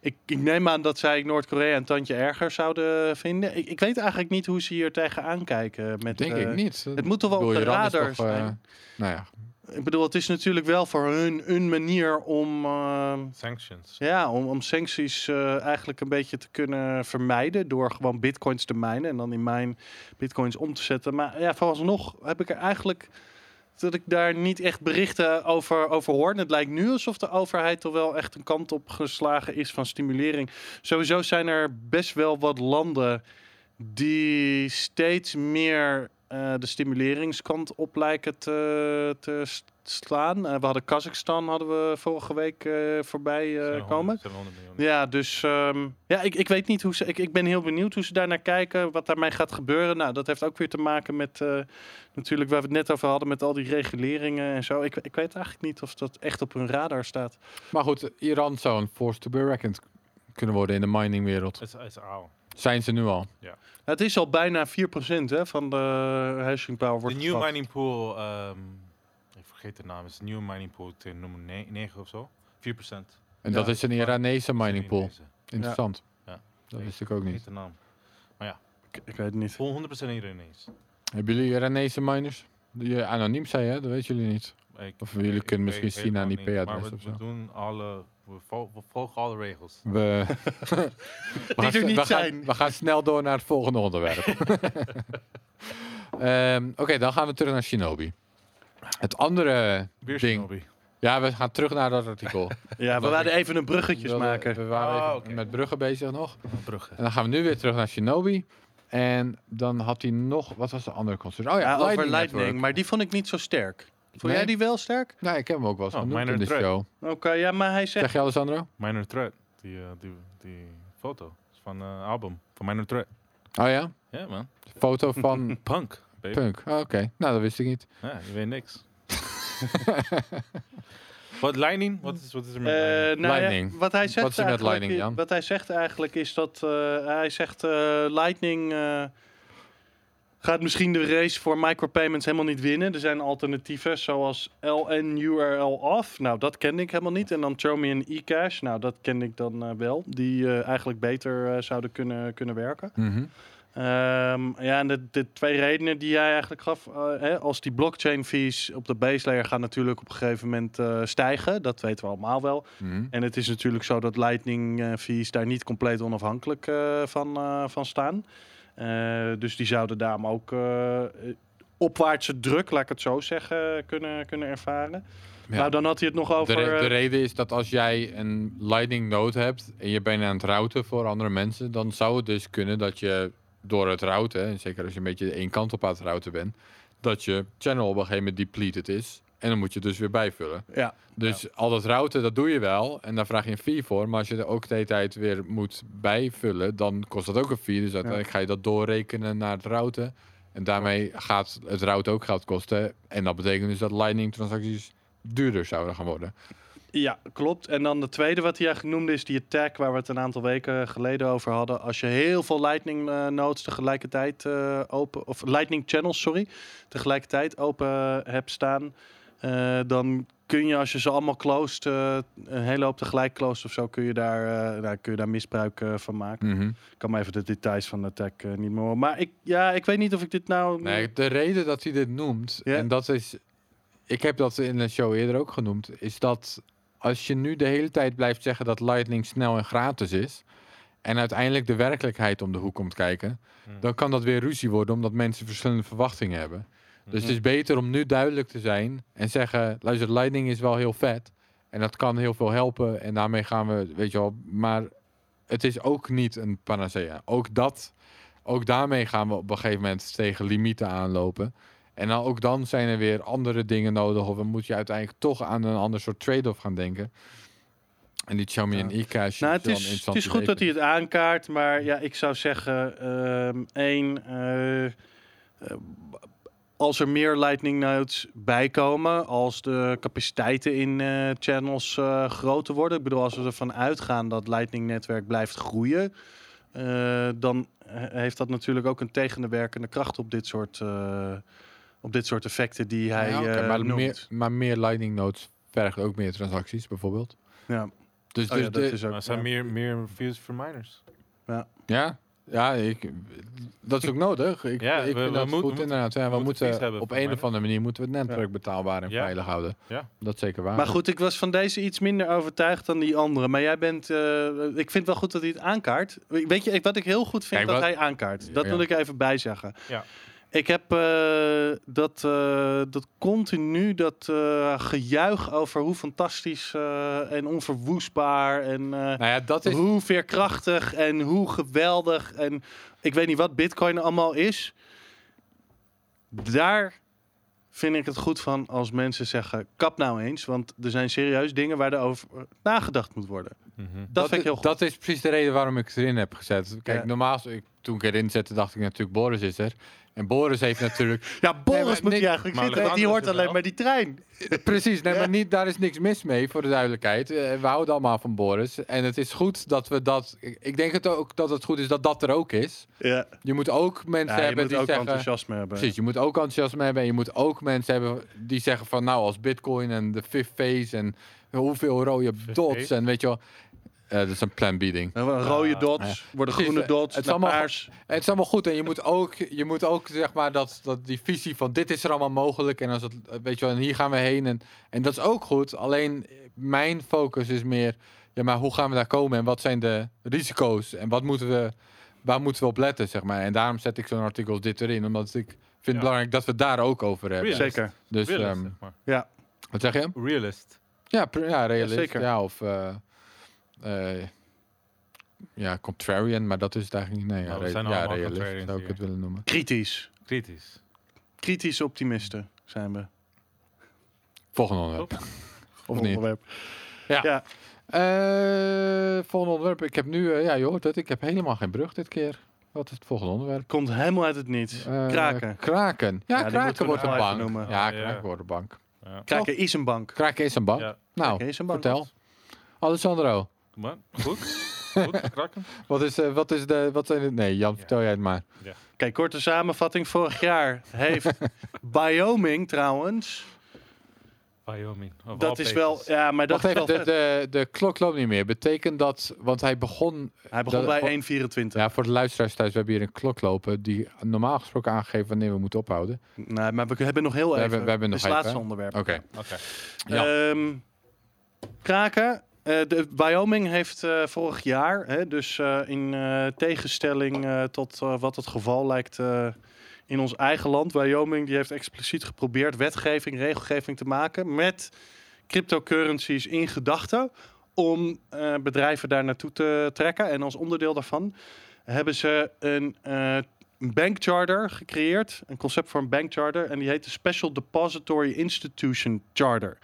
Ik, ik neem aan dat zij Noord-Korea een tandje erger zouden vinden. Ik, ik weet eigenlijk niet hoe ze hier tegenaan kijken. Met, Denk ik niet. Het moet toch wel op de radar toch, zijn. nou ja, Ik bedoel, het is natuurlijk wel voor hun een manier om. eh, Sanctions. ja, om, om sancties eh, eigenlijk een beetje te kunnen vermijden door gewoon bitcoins te mijnen en dan in mijn bitcoins om te zetten. Maar ja, vooralsnog heb ik er eigenlijk dat ik daar niet echt berichten over, over hoor. En het lijkt nu alsof de overheid toch wel echt een kant op geslagen is van stimulering. Sowieso zijn er best wel wat landen die steeds meer eh, de stimuleringskant op lijken te, slaan. Eh, we hadden Kazachstan hadden we vorige week eh, voorbij eh, 700 komen. 700 miljoen. Ja, dus ehm, ja, ik, ik weet niet hoe ze. Ik, ik ben heel benieuwd hoe ze daar naar kijken, wat daarmee gaat gebeuren. Nou, dat heeft ook weer te maken met eh, natuurlijk waar we het net over hadden, met al die reguleringen en zo. Ik, ik weet eigenlijk niet of dat echt op hun radar staat. Maar goed, Iran zou een force to be reckoned kunnen worden in de miningwereld. Het is, is. Zijn ze nu al? Het is al bijna 4% hè, van de hashing power De wordt new geschat. mining pool, ehm, ik vergeet de naam, is de new mining pool nummer 9 of zo. 4%. En Ja. dat is een Iranese mining pool. Interessant. Ja. Dat Ik wist ik ook niet. Vergeet de naam. Ik, ik weet het niet. Vol 100% Iranees. Hebben jullie Iranese miners? Die je anoniem zei, hè? Dat weten jullie niet. Ik- Of jullie ik- kunnen ik misschien die niet, IP-adres Maar of we, we zo. doen alle, we, vol- we volgen alle regels. We, we gaan, er niet we, zijn. Gaan, we gaan snel door naar het volgende onderwerp. Ehm, Oké, dan gaan we terug naar Shinobi. Het andere Weer ding. Shinobi. Ja, we gaan terug naar dat artikel. Ja, we waren even een bruggetjes maken. We waren even oké. met bruggen bezig nog. Brugge. En dan gaan we nu weer terug naar Shinobi. En dan had hij nog... Wat was de andere constructie? Oh ja, Ja, Lightning, over Lightning, Network. maar die vond ik niet zo sterk. Vond Nee? jij die wel sterk? Nee, ik heb hem ook wel eens Oh, genoemd in de Threat. show. Oké, ja, maar hij zegt... Zeg je Alessandro? Minor Threat. Die, eh, die, die foto. is van eh album. Van Minor Threat. Oh ja? Ja man. Foto van Punk. baby. Punk. Oh, Oké, nou dat wist ik niet. Ja, je weet niks. Wat Lightning? Wat is, wat is er met Eh, Lightning? nou ja, Lightning. wat hij zegt Wat is er met eigenlijk Lightning, Jan? Wat hij zegt eigenlijk is dat eh, hij zegt eh, Lightning eh, gaat misschien de race voor micropayments helemaal niet winnen. Er zijn alternatieven zoals LNURL off. Nou, dat kende ik helemaal niet. En dan Chromi en eCash. Nou, dat kende ik dan eh, wel. Die eh, eigenlijk beter eh, zouden kunnen, kunnen werken. Mhm. Ehm, ja, en de, de twee redenen die jij eigenlijk gaf, hè, als die blockchain fees op de base layer gaan natuurlijk op een gegeven moment stijgen, dat weten we allemaal wel. Mhm. En het is natuurlijk zo dat Lightning fees daar niet compleet onafhankelijk van, van staan. Eh, dus die zouden daarom ook eh, opwaartse druk, laat ik het zo zeggen, kunnen, kunnen ervaren. Ja. Nou, dan had hij het nog De, over... re- de eh, reden is dat als jij een Lightning node hebt en je bent aan het routen voor andere mensen, dan zou het dus kunnen dat je door het routen, en zeker als je een beetje één kant op aan het routen bent, dat je channel op een gegeven moment depleted is. En dan moet je het dus weer bijvullen. ja, Dus al dat routen, dat doe je wel. En daar vraag je een fee voor. Maar als je er ook de hele tijd weer moet bijvullen, dan kost dat ook een fee. Dus uiteindelijk ga je dat doorrekenen naar het routen. En daarmee gaat het routen ook geld kosten. En dat betekent dus dat Lightning transacties duurder zouden gaan worden. Ja, klopt. En dan de tweede wat hij eigenlijk noemde is die attack waar we het een aantal weken geleden over hadden. Als je heel veel Lightning eh, nodes tegelijkertijd eh, open, of Lightning channels, sorry, tegelijkertijd open hebt staan, eh, dan kun je als je ze allemaal closed, eh, een hele hoop tegelijk closed of zo, kun je daar, eh, nou, kun je daar misbruik eh, van maken. Mhm. Ik kan me even de details van de attack eh, niet meer horen. Maar ik, ja, ik weet niet of ik dit nou... Nee, de reden dat hij dit noemt, en dat is, ik heb dat in de show eerder ook genoemd, is dat als je nu de hele tijd blijft zeggen dat Lightning snel en gratis is, en uiteindelijk de werkelijkheid om de hoek komt kijken, Hmm. dan kan dat weer ruzie worden, omdat mensen verschillende verwachtingen hebben. Dus het is beter om nu duidelijk te zijn en zeggen, luister, Lightning is wel heel vet, en dat kan heel veel helpen, en daarmee gaan we, weet je wel, maar het is ook niet een panacea. Ook dat, ook daarmee gaan we op een gegeven moment tegen limieten aanlopen. En dan, ook dan zijn er weer andere dingen nodig. Of dan moet je uiteindelijk toch aan een ander soort trade-off gaan denken. En die Xiaomi Ja. en e-cash. Nou, het is, het is goed dat hij het aankaart, maar ja, ik zou zeggen, ehm één, eh, eh, als er meer Lightning nodes bijkomen, als de capaciteiten in eh, channels eh, groter worden, ik bedoel, als we ervan uitgaan dat Lightning netwerk blijft groeien, eh, dan he- heeft dat natuurlijk ook een tegenwerkende kracht op dit soort, eh, op dit soort effecten die hij Ja, maar, noemt. meer, maar meer Lightning nodes vergt ook meer transacties, bijvoorbeeld. Ja. Dus, Oh dus ja, dat de- is ook, Maar zijn ja. meer, meer views voor miners. ja, ja ik, dat is ook nodig. Ik, Ja, ik we- vind we dat goed moeten- inderdaad. Ja, we, moeten moeten fees hebben op een of andere manier moeten we het netwerk betaalbaar en Ja. veilig houden. Ja. Dat is zeker waar. Maar goed, ik was van deze iets minder overtuigd dan die andere. Maar jij bent. eh, ik vind wel goed dat hij het aankaart. Weet je, ik- wat ik heel goed vind Kijk, dat wat- hij aankaart. Dat Ja. wil ik even bijzeggen. Ja. Ik heb eh, dat, eh, dat continu, dat eh, gejuich over hoe fantastisch en onverwoestbaar en nou ja, dat is... hoe veerkrachtig en hoe geweldig en ik weet niet wat Bitcoin allemaal is. Daar vind ik het goed van als mensen zeggen, kap nou eens. Want er zijn serieus dingen waar er over nagedacht moet worden. Mhm. Dat, vind ik heel goed. Dat is precies de reden waarom ik het erin heb gezet. Kijk, Ja. normaal, ik, toen ik erin zette, dacht ik natuurlijk, Boris is er. En Boris heeft natuurlijk... ja, Boris maar moet hier eigenlijk maar zitten. Die hoort alleen maar die trein. Precies, nee, Ja. maar niet, daar is niks mis mee, voor de duidelijkheid. Eh, we houden allemaal van Boris. En het is goed dat we dat... Ik ik denk het ook dat het goed is dat dat er ook is. Ja, Je moet ook mensen ja je hebben moet die ook zeggen... enthousiasme hebben. Precies, je moet ook enthousiasme hebben. En je moet ook mensen hebben die zeggen van... Nou, als bitcoin en de fifth phase en hoeveel rode dots en weet je wel... Eh, dat is een plan B ding. Nou, Rode Ja, dots, worden groene eh, dots, het is naar allemaal- paars. Het is allemaal goed en je moet ook, je moet ook zeg maar dat, dat die visie van dit is er allemaal mogelijk en als het, weet je wel, en hier gaan we heen en, en dat is ook goed. Alleen eh, mijn focus is meer, ja, maar hoe gaan we daar komen en wat zijn de risico's en wat moeten we, waar moeten we op letten, zeg maar. En daarom zet ik zo'n artikel dit erin, omdat ik vind het Ja. belangrijk dat we het daar ook over hebben. Ja. Zeker. Dus, Realist, ehm, zeg maar. Ja. wat zeg je? Realist. Ja, ja realist. zeker. Ja, of eh, eh, ja, contrarian, maar dat is het eigenlijk niet. Nee, ja, Nou, ja allemaal realist zou ik het willen noemen. Kritisch. Kritisch. Kritische optimisten zijn we. Volgende onderwerp. Of niet? Onderwerp. Ja. Ja. Eh, volgende onderwerp. Ik heb nu, eh, ja, je hoort het, ik heb helemaal geen brug dit keer. Wat is het volgende onderwerp? Komt helemaal uit het niets. Eh, Kraken. Kraken. Ja, Ja, die Kraken wordt een bank. noemen. Ja, Ja. Kraken wordt een bank. Ja. Kraken is een bank. Kraken is een bank. Ja. Nou, Kraken is een bank. vertel. Alessandro, Maar, goed. goed, kraken. wat is, eh, wat is de, wat zijn de, nee, Jan, vertel jij het maar. Kijk, korte samenvatting. Vorig jaar heeft Wyoming trouwens. Wyoming. of Dat is wel. Ja, maar dat Wacht is even, wel de, vet. de, de klok loopt niet meer. Betekent dat, want hij begon, Hij begon dat- bij voor- 1,24. ja, voor de luisteraars thuis, we hebben hier een klok lopen die normaal gesproken aangeeft wanneer we moeten ophouden. Nee, maar we hebben nog heel We even. hebben- we hebben nog Dit is het even, laatste hè? onderwerp. Oké. Oké. Ja. Ehm, kraken. Eh, de, Wyoming heeft eh, vorig jaar, hè, dus eh, in tegenstelling tot wat het geval lijkt in ons eigen land, Wyoming, die heeft expliciet geprobeerd wetgeving, regelgeving te maken met cryptocurrencies in gedachten om bedrijven daar naartoe te trekken. En als onderdeel daarvan hebben ze een bankcharter gecreëerd, een concept voor een bankcharter, en die heet de Special Depository Institution Charter.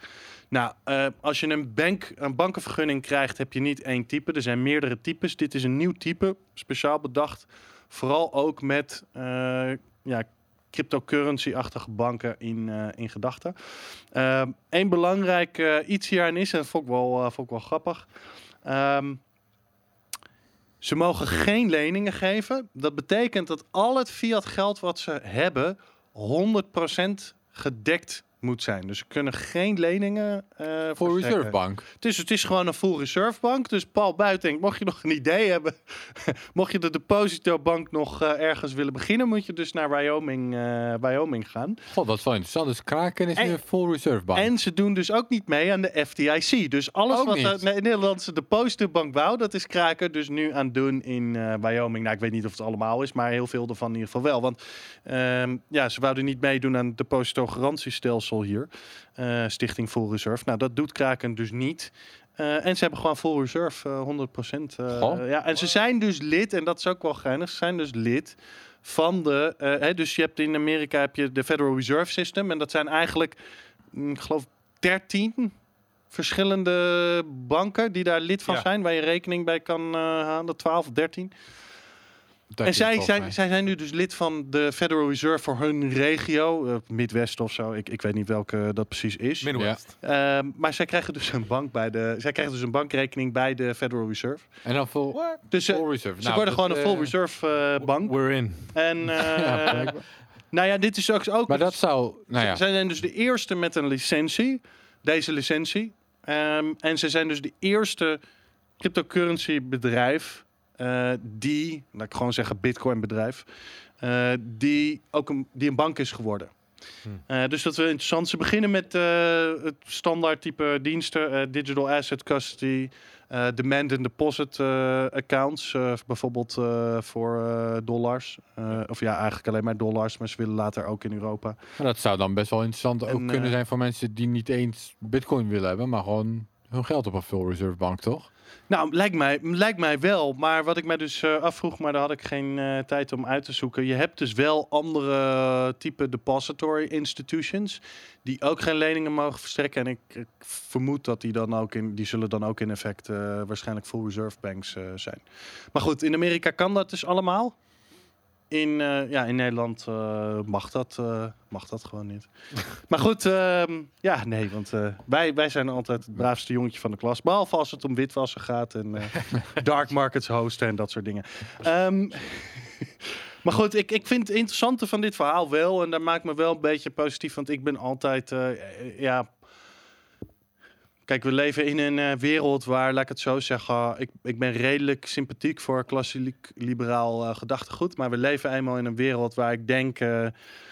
Nou, eh, als je een, bank, een bankenvergunning krijgt, heb je niet één type. Er zijn meerdere types. Dit is een nieuw type, speciaal bedacht. Vooral ook met eh, ja, cryptocurrency-achtige banken in, eh, in gedachten. Eén belangrijk iets hierin is, en vond ik wel, vond ik wel grappig. Ehm, ze mogen geen leningen geven. Dat betekent dat al het fiat geld wat ze hebben 100% gedekt moet zijn. Dus ze kunnen geen leningen eh Voor. Reserve Bank. Het is, het is gewoon een full reserve bank. Dus Paul Buitink, mocht je nog een idee hebben, mocht je de depositobank nog eh, ergens willen beginnen, moet je dus naar Wyoming, eh, Wyoming gaan. God, dat is wel interessant. Dus Kraken is En- nu een full Reserve Bank. En ze doen dus ook niet mee aan de FDIC. Dus alles Ook wat niet. de Ne- Nederlandse depositobank wou, dat is Kraken dus nu aan doen in Wyoming. Nou, ik weet niet of het allemaal is, maar heel veel ervan in ieder geval wel. Want ehm, ja, ze wouden niet meedoen aan het depositogarantiestelsel hier. eh, Stichting Full Reserve. Nou, dat doet Kraken dus niet. Eh, en ze hebben gewoon full reserve, eh, 100%. eh, ja, en ze zijn dus lid, en dat is ook wel geinig, ze zijn dus lid van de... hè, dus je hebt in Amerika heb je de Federal Reserve System. En dat zijn eigenlijk, mm, ik geloof, 13 verschillende banken die daar lid van Ja. zijn. Waar je rekening bij kan halen, 12 of 13. Dat En zij zijn, mij. zij zijn nu dus lid van de Federal Reserve voor hun regio, eh, Midwest of zo. Ik, ik weet niet welke dat precies is. Midwest. Ehm, maar zij krijgen dus een bank bij de. Zij krijgen dus een bankrekening bij de Federal Reserve. En dan full, Dus ze, full Reserve. ze Nou, worden gewoon een eh, full reserve eh, bank. We're in. En ja, eh, nou ja, dit is ook. ook maar dat zou, nou ja, Zij zijn dus de eerste met een licentie. Deze licentie. Ehm, en ze zijn dus de eerste cryptocurrency bedrijf. Eh, die, laat ik gewoon zeggen, bitcoin bedrijf. eh, die ook een, die een bank is geworden. Hmm. Eh, dus dat is interessant. Ze beginnen met het standaard type diensten. digital asset custody. demand and deposit accounts. bijvoorbeeld voor dollars. Of ja, eigenlijk alleen maar dollars. Maar ze willen later ook in Europa. maar dat zou dan best wel interessant ook En, kunnen zijn voor mensen die niet eens bitcoin willen hebben, maar gewoon hun geld op een full reserve bank, toch? Nou, lijkt mij, lijkt mij wel. Maar wat ik mij dus eh, afvroeg, maar daar had ik geen eh, tijd om uit te zoeken. Je hebt dus wel andere type depository institutions die ook geen leningen mogen verstrekken. En ik, vermoed dat die dan ook in, die zullen dan ook in effect eh, waarschijnlijk full reserve banks zijn. Maar goed, in Amerika kan dat dus allemaal. In, eh, ja, in Nederland eh, mag, dat, eh, mag dat gewoon niet. maar goed, ehm, ja, nee, want wij, wij zijn altijd het braafste jongetje van de klas. Behalve als het om witwassen gaat en dark markets hosten en dat soort dingen. Ehm, maar goed, ik, ik vind het interessante van dit verhaal wel. En daar maakt me wel een beetje positief. Want ik ben altijd, ja... Kijk, we leven in een eh, wereld waar, laat ik het zo zeggen... Ik, ik ben redelijk sympathiek voor klassiek liberaal eh, gedachtegoed. Maar we leven eenmaal in een wereld waar ik denk... eh,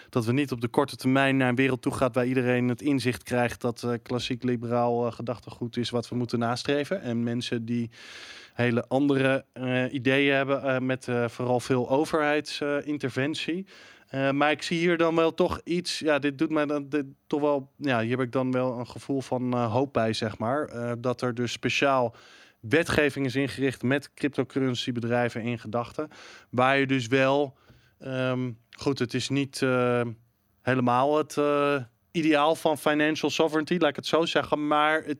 dat we niet op de korte termijn naar een wereld toe gaan... waar iedereen het inzicht krijgt dat klassiek liberaal gedachtegoed is... wat we moeten nastreven. En mensen die hele andere ideeën hebben met vooral veel overheidsinterventie. Eh, maar ik zie hier dan wel toch iets. Ja, dit doet mij dan toch wel. Ja, hier heb ik dan wel een gevoel van eh, hoop bij, zeg maar. Eh, dat er dus speciaal wetgeving is ingericht met cryptocurrency bedrijven in gedachten. Waar je dus wel. ehm, goed, het is niet helemaal het ideaal van financial sovereignty, laat ik het zo zeggen. Maar het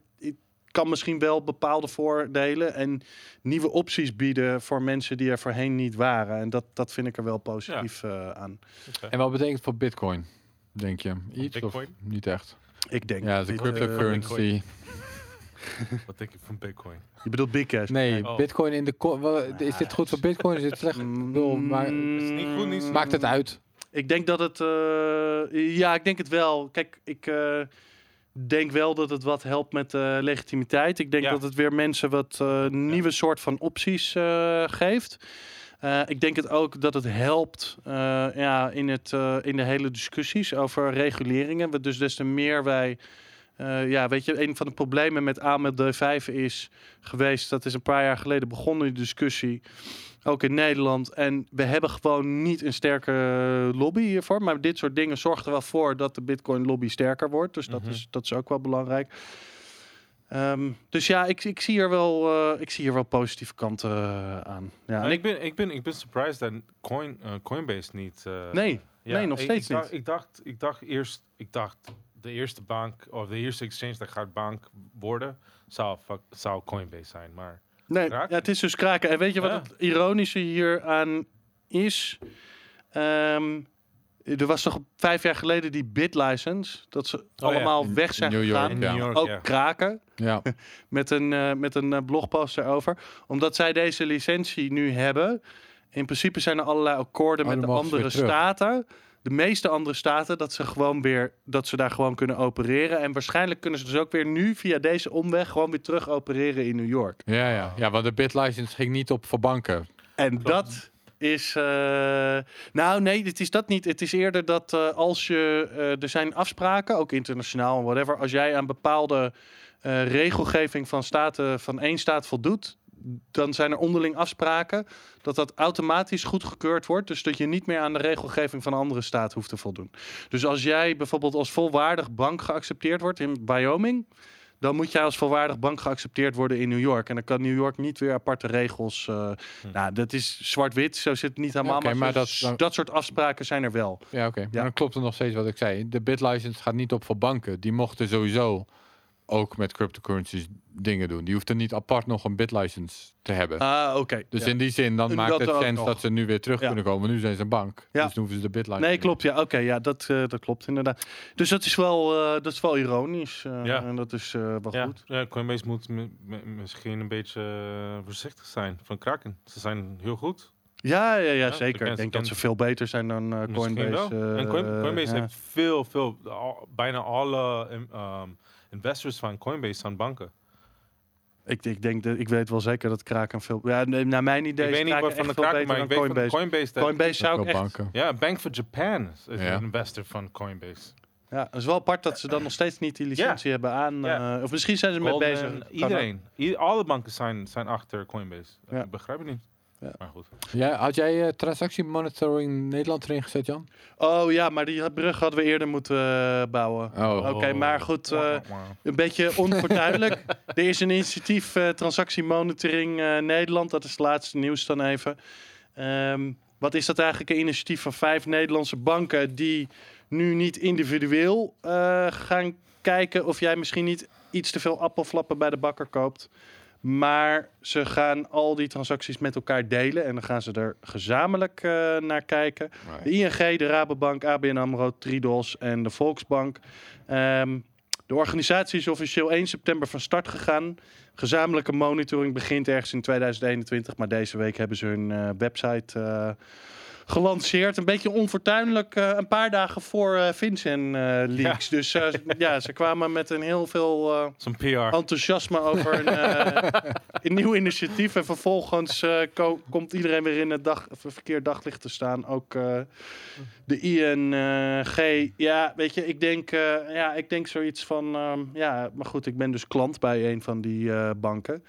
kan misschien wel bepaalde voordelen en nieuwe opties bieden voor mensen die er voorheen niet waren. En dat, dat vind ik er wel positief eh, aan. En wat betekent het voor Bitcoin, denk je? Iets Bitcoin? of niet echt? Ik denk. Ja, de cryptocurrency. Wat denk je van Bitcoin? je bedoelt Big Cash. Nee, Oh. Bitcoin in de. Is dit goed voor Bitcoin? Is dit slecht? Ik bedoel, maar Is het niet goed, niet- maakt het uit? Ik denk dat het. eh, ja, ik denk het wel. Kijk, ik eh, denk wel dat het wat helpt met eh, legitimiteit. Ik denk Ja. dat het weer mensen wat eh, nieuwe soort van opties eh, geeft. Ik denk het ook dat het helpt ja, in, het, in de hele discussies over reguleringen. Dus des te meer wij. ja, weet je, een van de problemen met AML D5 is geweest. Dat is een paar jaar geleden begonnen, die discussie. Ook in Nederland. En we hebben gewoon niet een sterke lobby hiervoor. Maar dit soort dingen zorgt er wel voor dat de Bitcoin lobby sterker wordt. Dus dat, Mhm. is, dat is ook wel belangrijk. Ehm, dus ja, ik, ik, zie hier wel, eh, ik zie hier wel positieve kanten eh, aan. Ja, en ik, ben, ik, ben, ik ben surprised dat Coin, eh, Coinbase niet... nee, ja, nee, nog steeds ik dacht, niet. Ik dacht, ik dacht eerst, ik dacht de eerste bank, of de eerste exchange dat gaat bank worden, zou, zou Coinbase zijn. Maar Nee, ja, het is dus kraken. En weet je wat Ja. het ironische hier aan is? Ehm, er was toch vijf jaar geleden die BitLicense. Dat ze Oh allemaal weg zijn in New York, gegaan. in ja. New York, Ook ja. kraken. Ja. met een, eh, met een eh, blogpost erover. Omdat zij deze licentie nu hebben. In principe zijn er allerlei akkoorden Oh, met dan de andere terug. De meeste andere staten dat ze gewoon weer dat ze daar gewoon kunnen opereren. En waarschijnlijk kunnen ze dus ook weer nu via deze omweg gewoon weer terug opereren in New York. Ja, ja. ja, want de BitLicense ging niet op voor banken. En dat is. eh, nou, nee, het is dat niet. Het is eerder dat eh, als je. eh, er zijn afspraken, ook internationaal en whatever. Als jij aan bepaalde eh, regelgeving van staten van één staat voldoet. Dan zijn er onderling afspraken dat dat automatisch goedgekeurd wordt. Dus dat je niet meer aan de regelgeving van een andere staat hoeft te voldoen. Dus als jij bijvoorbeeld als volwaardig bank geaccepteerd wordt in Wyoming, dan moet jij als volwaardig bank geaccepteerd worden in New York. En dan kan New York niet weer aparte regels. eh, Nou, dat is zwart-wit, zo zit het niet helemaal. Oké, maar dat- dan- dat soort afspraken zijn er wel. Ja, oké. Maar dan klopt er nog steeds wat ik zei. De BitLicense gaat niet op voor banken. Die mochten sowieso ook met cryptocurrencies dingen doen. Die hoeft er niet apart nog een BitLicense te hebben. Ah, oké. dus Ja. in die zin, dan En maakt dat het sens dat ze nu weer terug Ja. kunnen komen. Nu zijn ze een bank. Ja. Dus hoeven ze de BitLicense Nee, klopt. Ja, oké. ja, dat, eh, dat klopt inderdaad. Dus dat is wel, eh, dat is wel ironisch. eh, Ja. En dat is eh, wel ja, goed. ja, Coinbase moet mi- mi- misschien een beetje voorzichtig zijn van kraken. Ze zijn heel goed. Ja, ja, ja, Ja, zeker. Ik denk dat ze veel beter zijn dan eh, Misschien Coinbase. wel. en Coin- Coinbase ja. heeft veel, veel, al- bijna alle um, investors van Coinbase zijn banken. Ik, ik denk dat ik weet wel zeker dat Kraken veel. Ja, nee, naar mijn idee ik is weet niet wat van de kraken, maar ik weet van Coinbase. Coinbase. dat- Coinbase zou ik echt. banken. Ja, Bank for Japan is Ja. een investor van Coinbase. Ja, het is wel apart dat ze dan nog steeds niet die licentie hebben aan. Ja. eh, of misschien zijn ze mee Goldman, bezig. Iedereen. Alle banken zijn, zijn achter Coinbase. Ja. Ik begrijp het niet. Maar goed. Ja, had jij eh, transactie monitoring Nederland erin gezet, Jan? Oh ja, maar die brug hadden we eerder moeten eh, bouwen. Oh. Oké, maar goed. eh, een beetje onverduidelijk. er is een initiatief eh transactiemonitoring eh, Nederland. Dat is het laatste nieuws dan even. Ehm, wat is dat eigenlijk? Een initiatief van vijf Nederlandse banken die nu niet individueel eh, gaan kijken of jij misschien niet iets te veel appelflappen bij de bakker koopt. Maar ze gaan al die transacties met elkaar delen en dan gaan ze er gezamenlijk eh, naar kijken. De ING, de Rabobank, ABN AMRO, Tridos en de Volksbank. Ehm, de organisatie is officieel 1 september van start gegaan. Gezamenlijke monitoring begint ergens in 2021, maar deze week hebben ze hun eh, website eh, gelanceerd. Een beetje onfortuinlijk, eh, een paar dagen voor eh Vincent eh, leaks. Dus ja, ze kwamen met een heel veel PR. enthousiasme over een, een nieuw initiatief. En vervolgens ko- komt iedereen weer in het dag, verkeerd daglicht te staan. Ook de ING. Ja, weet je, ik denk, ja, ik denk zoiets van... ehm, ja, maar goed, ik ben dus klant bij een van die banken.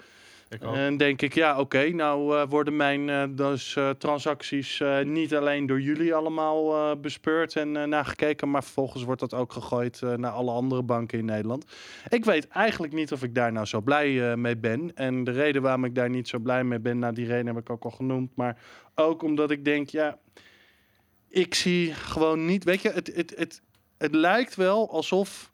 En denk ik, ja, oké, nou eh, worden mijn eh, dus, eh, transacties niet alleen door jullie allemaal bespeurd en nagekeken, maar vervolgens wordt dat ook gegooid naar alle andere banken in Nederland. Ik weet eigenlijk niet of ik daar nou zo blij mee ben. En de reden waarom ik daar niet zo blij mee ben, nou die reden heb ik ook al genoemd, maar ook omdat ik denk, ja, ik zie gewoon niet, weet je, het, het, het, het lijkt wel alsof.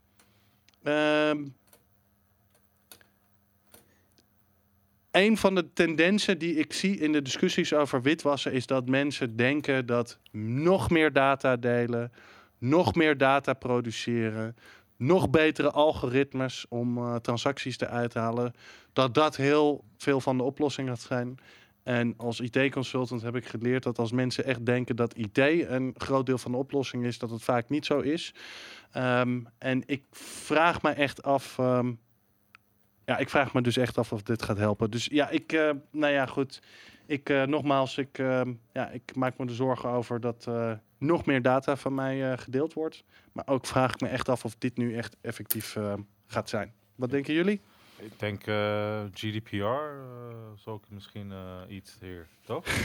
Een van de tendensen die ik zie in de discussies over witwassen is dat mensen denken dat nog meer data delen, nog meer data produceren, nog betere algoritmes om eh, transacties te halen, dat dat heel veel van de oplossing gaat zijn. En als IT-consultant heb ik geleerd dat als mensen echt denken dat IT een groot deel van de oplossing is, dat het vaak niet zo is. Ehm, en ik vraag me echt af. ehm, ja, ik vraag me dus echt af of dit gaat helpen. Dus ja, ik, eh, nou ja, goed. Ik, eh, nogmaals, ik, ehm, ja, ik maak me er zorgen over dat eh, nog meer data van mij eh, gedeeld wordt. Maar ook vraag ik me echt af of dit nu echt effectief eh, gaat zijn. Wat denken jullie? Ik denk eh, GDPR uh, zou ik misschien eh, iets hier, toch?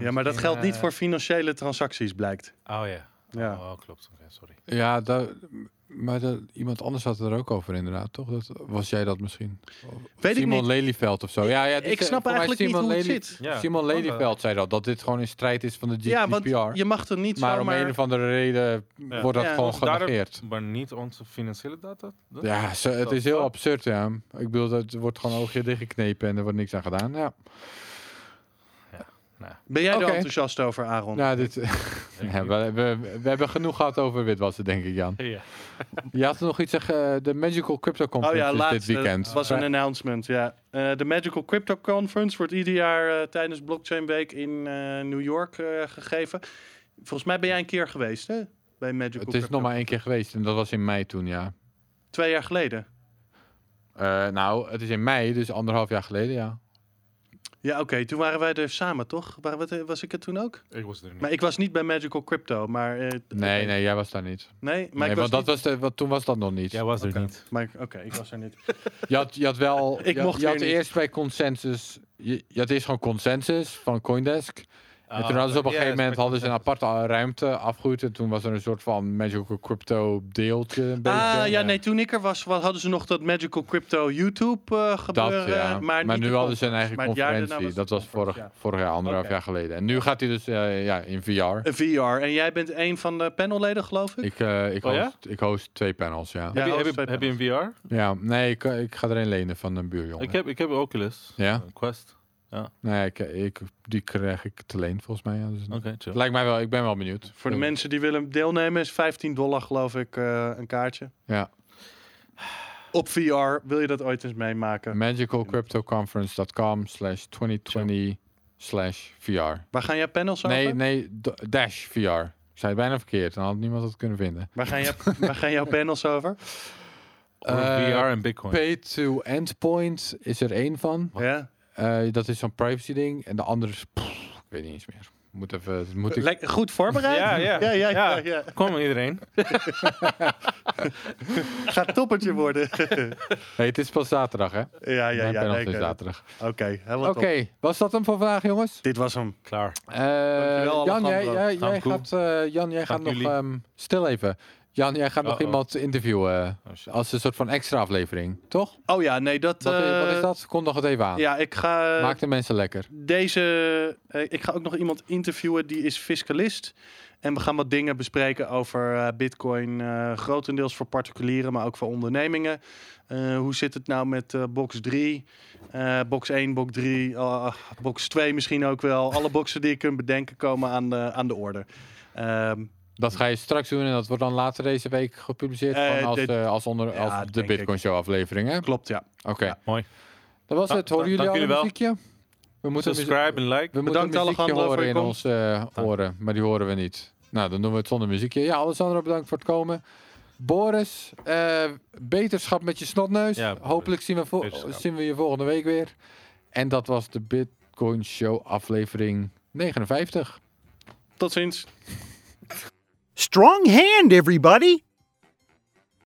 Ja, maar dat geldt niet voor financiële transacties, blijkt. Oh ja. Ja. Oh, klopt. Oké, sorry. Ja, daar, maar dat, iemand anders had het er ook over inderdaad, toch? Dat, was jij dat misschien? Weet ik Simon niet. Lelyveld of zo. Ja, ja, dit, Ik snap eigenlijk niet Simon hoe het zit. Ja, Simon eh. Lelyveld zei dat, dat dit gewoon een strijd is van de GDPR. Ja, want je mag er niet maar om een of andere reden Ja. wordt dat Ja. gewoon genegeerd. Maar niet onze financiële data? Dat- Ja, het dat is heel absurd, ja. Ik bedoel, dat er wordt gewoon oogje dichtgeknepen en er wordt niks aan gedaan. Ja, Ben jij er Oké. enthousiast over, Aaron? nou, dit, ja, we, we, we hebben genoeg gehad over witwassen, denk ik, Jan. Ja. Je had nog iets zeggen, eh, de Magical Crypto Oh Conference ja, is laatst dit weekend. was een announcement. Ja. Eh, de Magical Crypto Conference wordt ieder jaar eh, tijdens Blockchain Week in eh, New York eh, gegeven. Volgens mij ben jij een keer geweest, hè? Bij Magical Het is Crypto. nog maar één keer geweest en dat was in mei toen, ja. Twee jaar geleden. Eh, nou, het is in mei, dus anderhalf jaar geleden, ja. Ja, oké. Toen waren wij er samen, toch? Waar, wat, was ik er toen ook? Ik was er niet. Maar ik was niet bij Magical Crypto, maar... eh, Nee, oké. nee, jij was daar niet. Nee, maar Nee, ik want was dat was de, want toen was dat nog niet. Jij was er niet. Maar Oké, ik was er niet. Je had, je had wel. Ik je, mocht je had niet. eerst bij consensus. Je, je had eerst gewoon consensus van Coindesk. En toen hadden ze op een Ja, gegeven moment hadden ze een aparte ruimte afgehuurd. En toen was er een soort van magical crypto deeltje. Een beetje. Ah, ja, ja. nee, toen ik er was, wat hadden ze nog dat Magical Crypto YouTube eh Dat gebeuren. ja. Maar, nu de hadden ze een eigen conferentie. was Dat was vorig, vorig jaar, anderhalf jaar geleden. En nu gaat hij dus eh, ja, in VR. Een VR. En jij bent een van de panelleden, geloof ik? Ik, eh, ik, Oh ja? host, ik host twee panels, ja. Ja, heb, je, heb, je, twee heb je een VR? Ja, nee, ik, ik ga er een lenen van een buurjongen. Ik heb, ik heb Oculus. Ja? Eh, Quest. Nee, ik, ik, die krijg ik te leen volgens mij. Ja. Dus Oké, lijkt mij wel, ik ben wel benieuwd. Voor de mensen die willen deelnemen is 15 dollar, geloof ik, eh, een kaartje. Ja. Op VR wil je dat ooit eens meemaken. magicalcryptoconference.com slash 2020 slash VR. Waar gaan jij panels over? Nee, nee, dash VR. Ik zei het bijna verkeerd, dan had niemand het kunnen vinden. Waar, gaan jij, waar gaan jouw panels over? Eh, VR en Bitcoin. Pay to endpoint is er één van. Ja? Eh, dat is zo'n privacy ding. En de andere is, pff, weet niet eens meer. Moet even, moet ik... Lekker goed voorbereid. Ja, ja. ja, ja, ja, Ja. Kom iedereen. Gaat toppertje worden. Nee, het is pas zaterdag, hè? ja, ja, Mijn ja. nee, zaterdag. Oké, helemaal Oké, was dat hem voor vandaag, jongens? Dit was hem. Klaar. Eh, Jan, jij, jij, gaat, eh, Jan, jij gaat nog... ehm, stil even. Jan, jij gaat nog Uh-oh. iemand interviewen. Oh, shit. als een soort van extra aflevering, toch? Oh ja, nee, dat... Wat, is, wat is eh, dat? Kom nog het even aan. Ja, ik ga... Maak de mensen lekker. Deze, eh, ik ga ook nog iemand interviewen die is fiscalist. En we gaan wat dingen bespreken over eh, Bitcoin, eh, grotendeels voor particulieren, maar ook voor ondernemingen. Eh, hoe zit het nou met eh, box 3, eh, box 1, box 3, ah, box 2 misschien ook wel. Alle boxen die je kunt bedenken komen aan de, aan de orde. Ehm, Dat ga je straks doen en dat wordt dan later deze week gepubliceerd. Gewoon als, dit- eh, als, onder, Ja, als de Bitcoin ik. Show aflevering, hè? klopt, ja. Oké. Ja. Mooi. Dat was Da- het. Horen da- jullie al een jullie muziekje? We moeten Subscribe en like. We moeten Bedankt, een muziekje horen in onze eh, oren, maar die horen we niet. Nou, dan doen we het zonder muziekje. Ja, Alessandro, bedankt voor het komen. Boris, eh, beterschap met je snotneus. Ja. Hopelijk zien we, zien we je volgende week weer. En dat was de Bitcoin Show aflevering 59. Tot ziens. Strong hand, everybody!